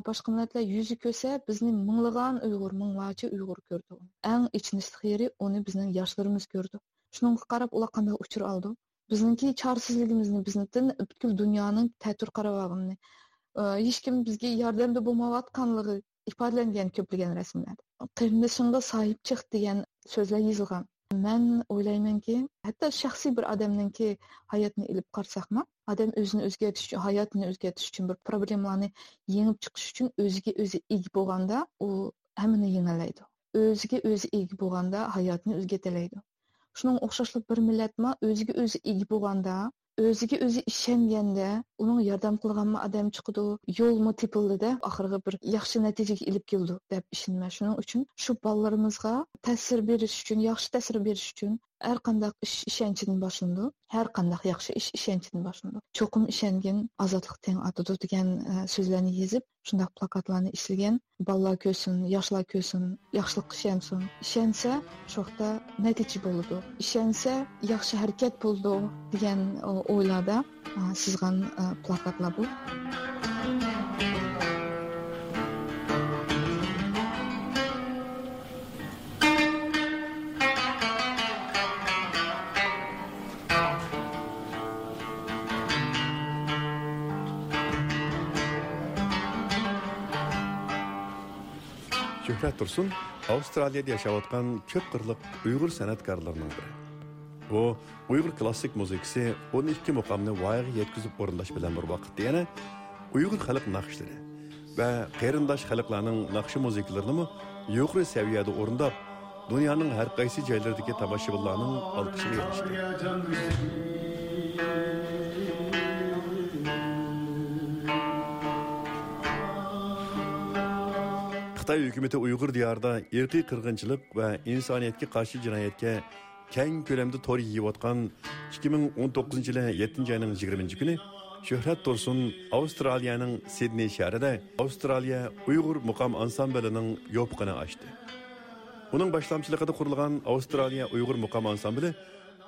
boshqa millatlar yuzi ko'rsa bizni minglagan uyg'ur minglarcha uyg'ur ko'rdi eng ichinishli yeri uni bizning yoshlarimiz ko'rdi shunga qarab ular qanday uchur oldi bizniki chorsizligimizni biznidan butkul dunyoning tatur qarab hech kim bizga yordamda bo'lmayotganligi ifodalangan ko'plagan rasmlarda qarindishingga sohib chiq degan so'zlar yozilgan man o'ylaymanki hatto shaxsiy bir odamninki hayotini ilib qarasaqmi odam o'zini o'zgartish uchun hayotini o'zgartish uchun bir problemalarni yengib chiqish uchun o'ziga o'zi ega bo'lganda u hammani yengalaydi o'ziga o'zi ega bo'lganda hayotni o'zgartiradi shuning o'xshashli bir millatma o'ziga o'zi ega bo'lganda o'ziga o'zi ishonganda uning yordam qilganmi odam chiqdi yo'lmi tepildida oxirgi bir yaxshi natijaga ilib keldi deb ishonman shuning uchun shu bolalarimizga ta'sir berish uchun yaxshi ta'sir berish uchun Her kandak iş işençinin başında, her kandak yaxşı iş işençinin başında. Çokum işengen azadlık ten adıdı degen e, sözlerini yazıp, şundaq plakatlarını işlegen, ballar kösün, yaşlar kösün, yaxşılıq işensin. İşense şoxda netici boludu. İşense yaxşı hareket buldu degen oylarda e, sızgan e, plakatlar bu. Müzik shuhrat tursun avstraliyada yashayotgan ko'p qirliq uyg'ur san'atkorlarining biri. U uyg'ur klassik musiqasi 12 muqomni voyaga yetkazib o'rinlash bilan bir vaqtda yana uyg'ur xalq naqshlari va qarindosh xalqlarning naqshi muzikalarini yuqori saviyada o'rindab dunyoning har qaysi joylaridagi tomoshabinlarning olqishiga erishdi. Xitoy hukumati uyg'ur diyorida irqiy qirg'inchilik va insoniyatga qarshi jinoyatga keng ko'lamda to'r yeyotgan 2019 yili 7 oyning 20 kuni shuhrat tursun avstraliyaning sidney shahrida avstraliya uyg'ur muqom ansamblining yo'pqini ochdi. Uning boshlamchiligida qurilgan avstraliya uyg'ur muqom ansambli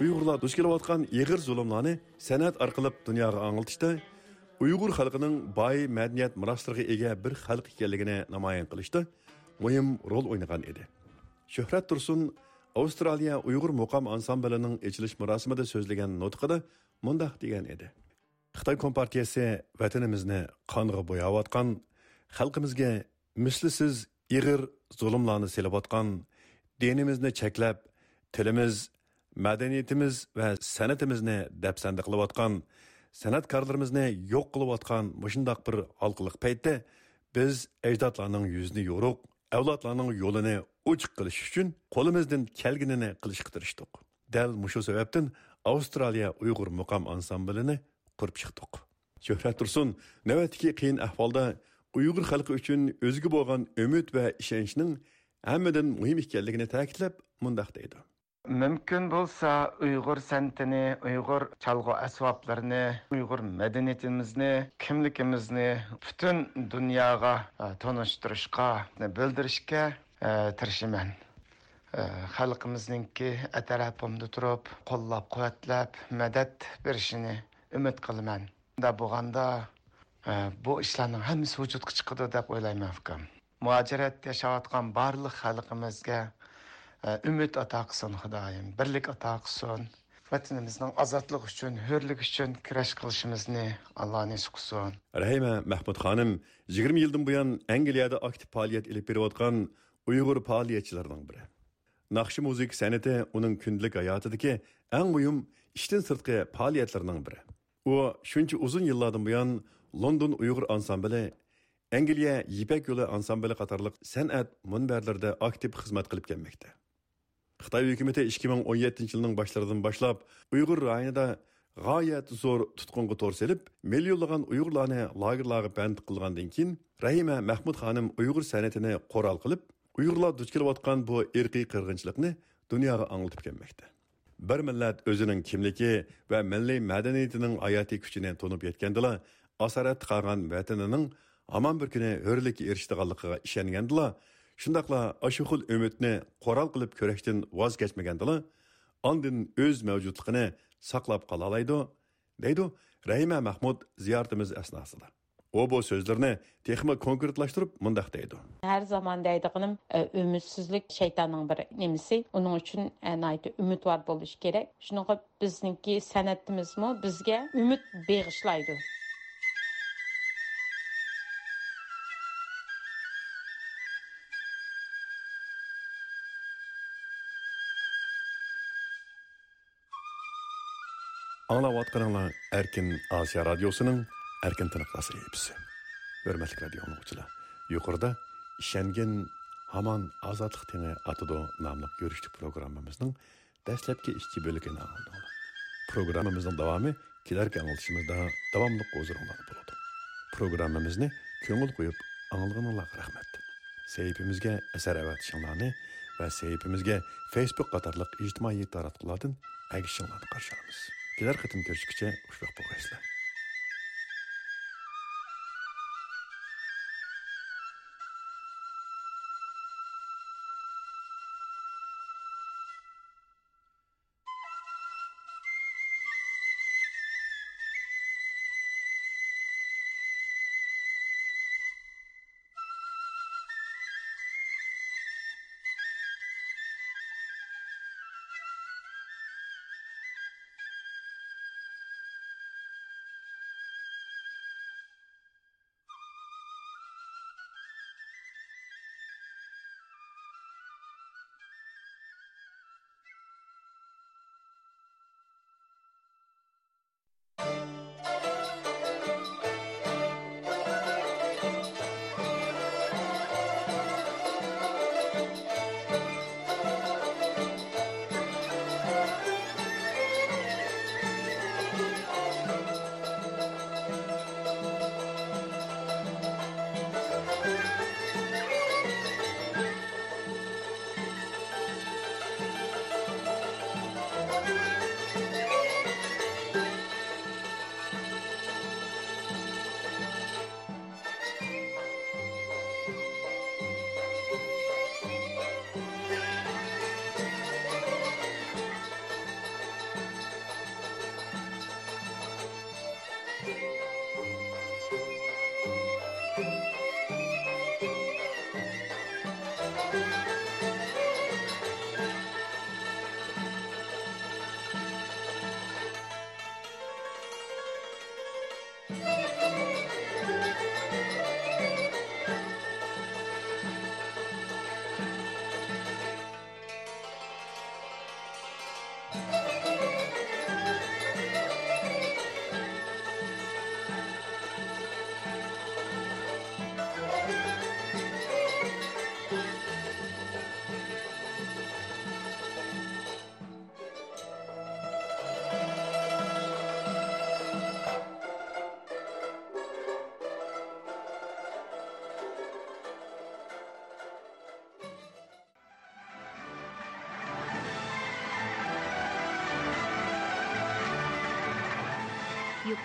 uyg'urlar duch kelayotgan ig'ir zulmlarni san'at orqali dunyoga anglitishda uyg'ur xalqining boy madaniyat meroslariga ega bir xalq ekanligini namoyon qilishda muhim rol o'ynagan edi. Shuhrat tursun avstraliya uyg'ur muqom ansamblining ochilish marosimida so'zlagan nutqida mundoq degan edi. Xitoy kompartiyasi vatanimizni qonga bo'yayotgan xalqimizga mislisiz ig'ir zulmlarni selayotgan dinimizni cheklab tilimiz madaniyatimiz va san'atimizni dafsanda qilayotgan san'atkorlarimizni yo'q qilayotgan mushundoq bir halqiliq paytda biz ajdodlarning yuzini yo'ruq avlodlarning yo'lini ochiq qilish uchun qo'limizdan kelganini qilishga tirishdik dal mushu sababdan avstraliya uyg'ur muqom ansamblini qurib chiqdik shuhrat tursun navbatdagi qiyin ahvolda uyg'ur xalqi uchun o'ziga bo'lgan umid va ishonchning hammadan muhim ekanligini ta'kidlab mundoq deydi. мүмкін болса ұйғыр сәнтіні ұйғыр чалғы әсуапларыны, ұйғыр мәдениетімізді кімлікімізіні бүтін дүнияға тоныштырышқа білдірішке тырышымын xalqimizningki atrafimda turib qo'llab quvvatlab madad berishini umid qilaman da bo'lganda bu ishlarning hammasi vujudga chiqadi deb o'ylayman ukam muajiratda yashayotgan barliq xalqimizga ümit ato qilsin xudoyim birlik ato qilsin vatanimizning ozodlik uchun hurlik uchun kurash qilishimizni alloh nasib qilsin rahima mahmud xonim yigirma yildan buyon angliyada aktiv faoliyat ilib berayotgan uyg'ur faoliyatchilarining biri naqshi muzik san'ati uning kundalik hayotidagi eng muhim ishdan sirtqi faoliyatlarining biri u shuncha uzun yillardan buyon london uyg'ur ansambli angliya yipak yo'li ansambli qatorliq san'at munbarlarida aktiv xizmat qilib kelmoqda Xitoy hukumati 2017 yilning boshlaridan boshlab Uyg'ur rayonida g'oyat zo'r tutqunga to'r selib, millionlagan Uyg'urlarni lagerlarga band qilgandan keyin Rahima Mahmud xonim Uyg'ur san'atini qo'ral qilib, Uyg'urlar duch kelayotgan bu irqiy qirg'inchilikni dunyoga anglatib kelmoqda. Bir millat o'zining kimligi va milliy madaniyatining hayotiy kuchini to'nib yetgandila, asarat qolgan vatanining hamon bir kuni hurlikka erishadiganligiga ishongandila, shundoqla ashixul umidni qo'ral qilib ko'rishdan voz kechmagandila ondin o'z mavjudligini saqlab qolalaydi deydi rahima mahmud ziyoratimiz asnosida O bu so'zlarni texma konkretlashtirib mundoq deydi har zamon şeytanın bir nemisi. Onun bir nimasi uning uchun e, umidvor bo'lish kerak shunaqa bizniki san'atimizmi bizga umid bağışlaydı. Аңлаватқаныңлар Әркин Азия радиосының Әркин тынықласы епісі. Өрмәтлік радио аңлаушылар. Юқырда Ишенген Хаман Азатлық теңі атыды намлық көріштік программамыздың дәсләпке ішкі бөлігін аңылдыңлар. Программамыздың давамы келерге аңылшымызда давамлық қозырыңлар болады. Программамызны көңіл қойып аңылғаныңларға рахмет. Сейіпімізге әсәр әвәтішіңларны va sahifamizga facebook қатарлық ijtimoiy taratqulardan agishinglarni qarshi Гэрхэд энэ төрш гэж өгөх байхгүй ажиллаа.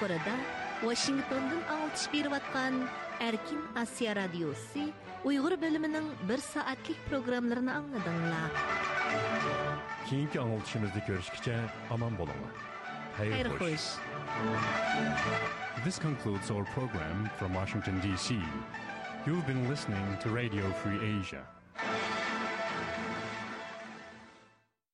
Анкорада Вашингтондың алып берип атқан Әркин Асия радиосы ұйғыр бөлімінің 1 сааттык программларына аңладыңлар. Кейінгі аңлатышыбызды көрішкіше аман болуңар. Хайр хош. This concludes our program from Washington DC. You've been listening to Radio Free Asia.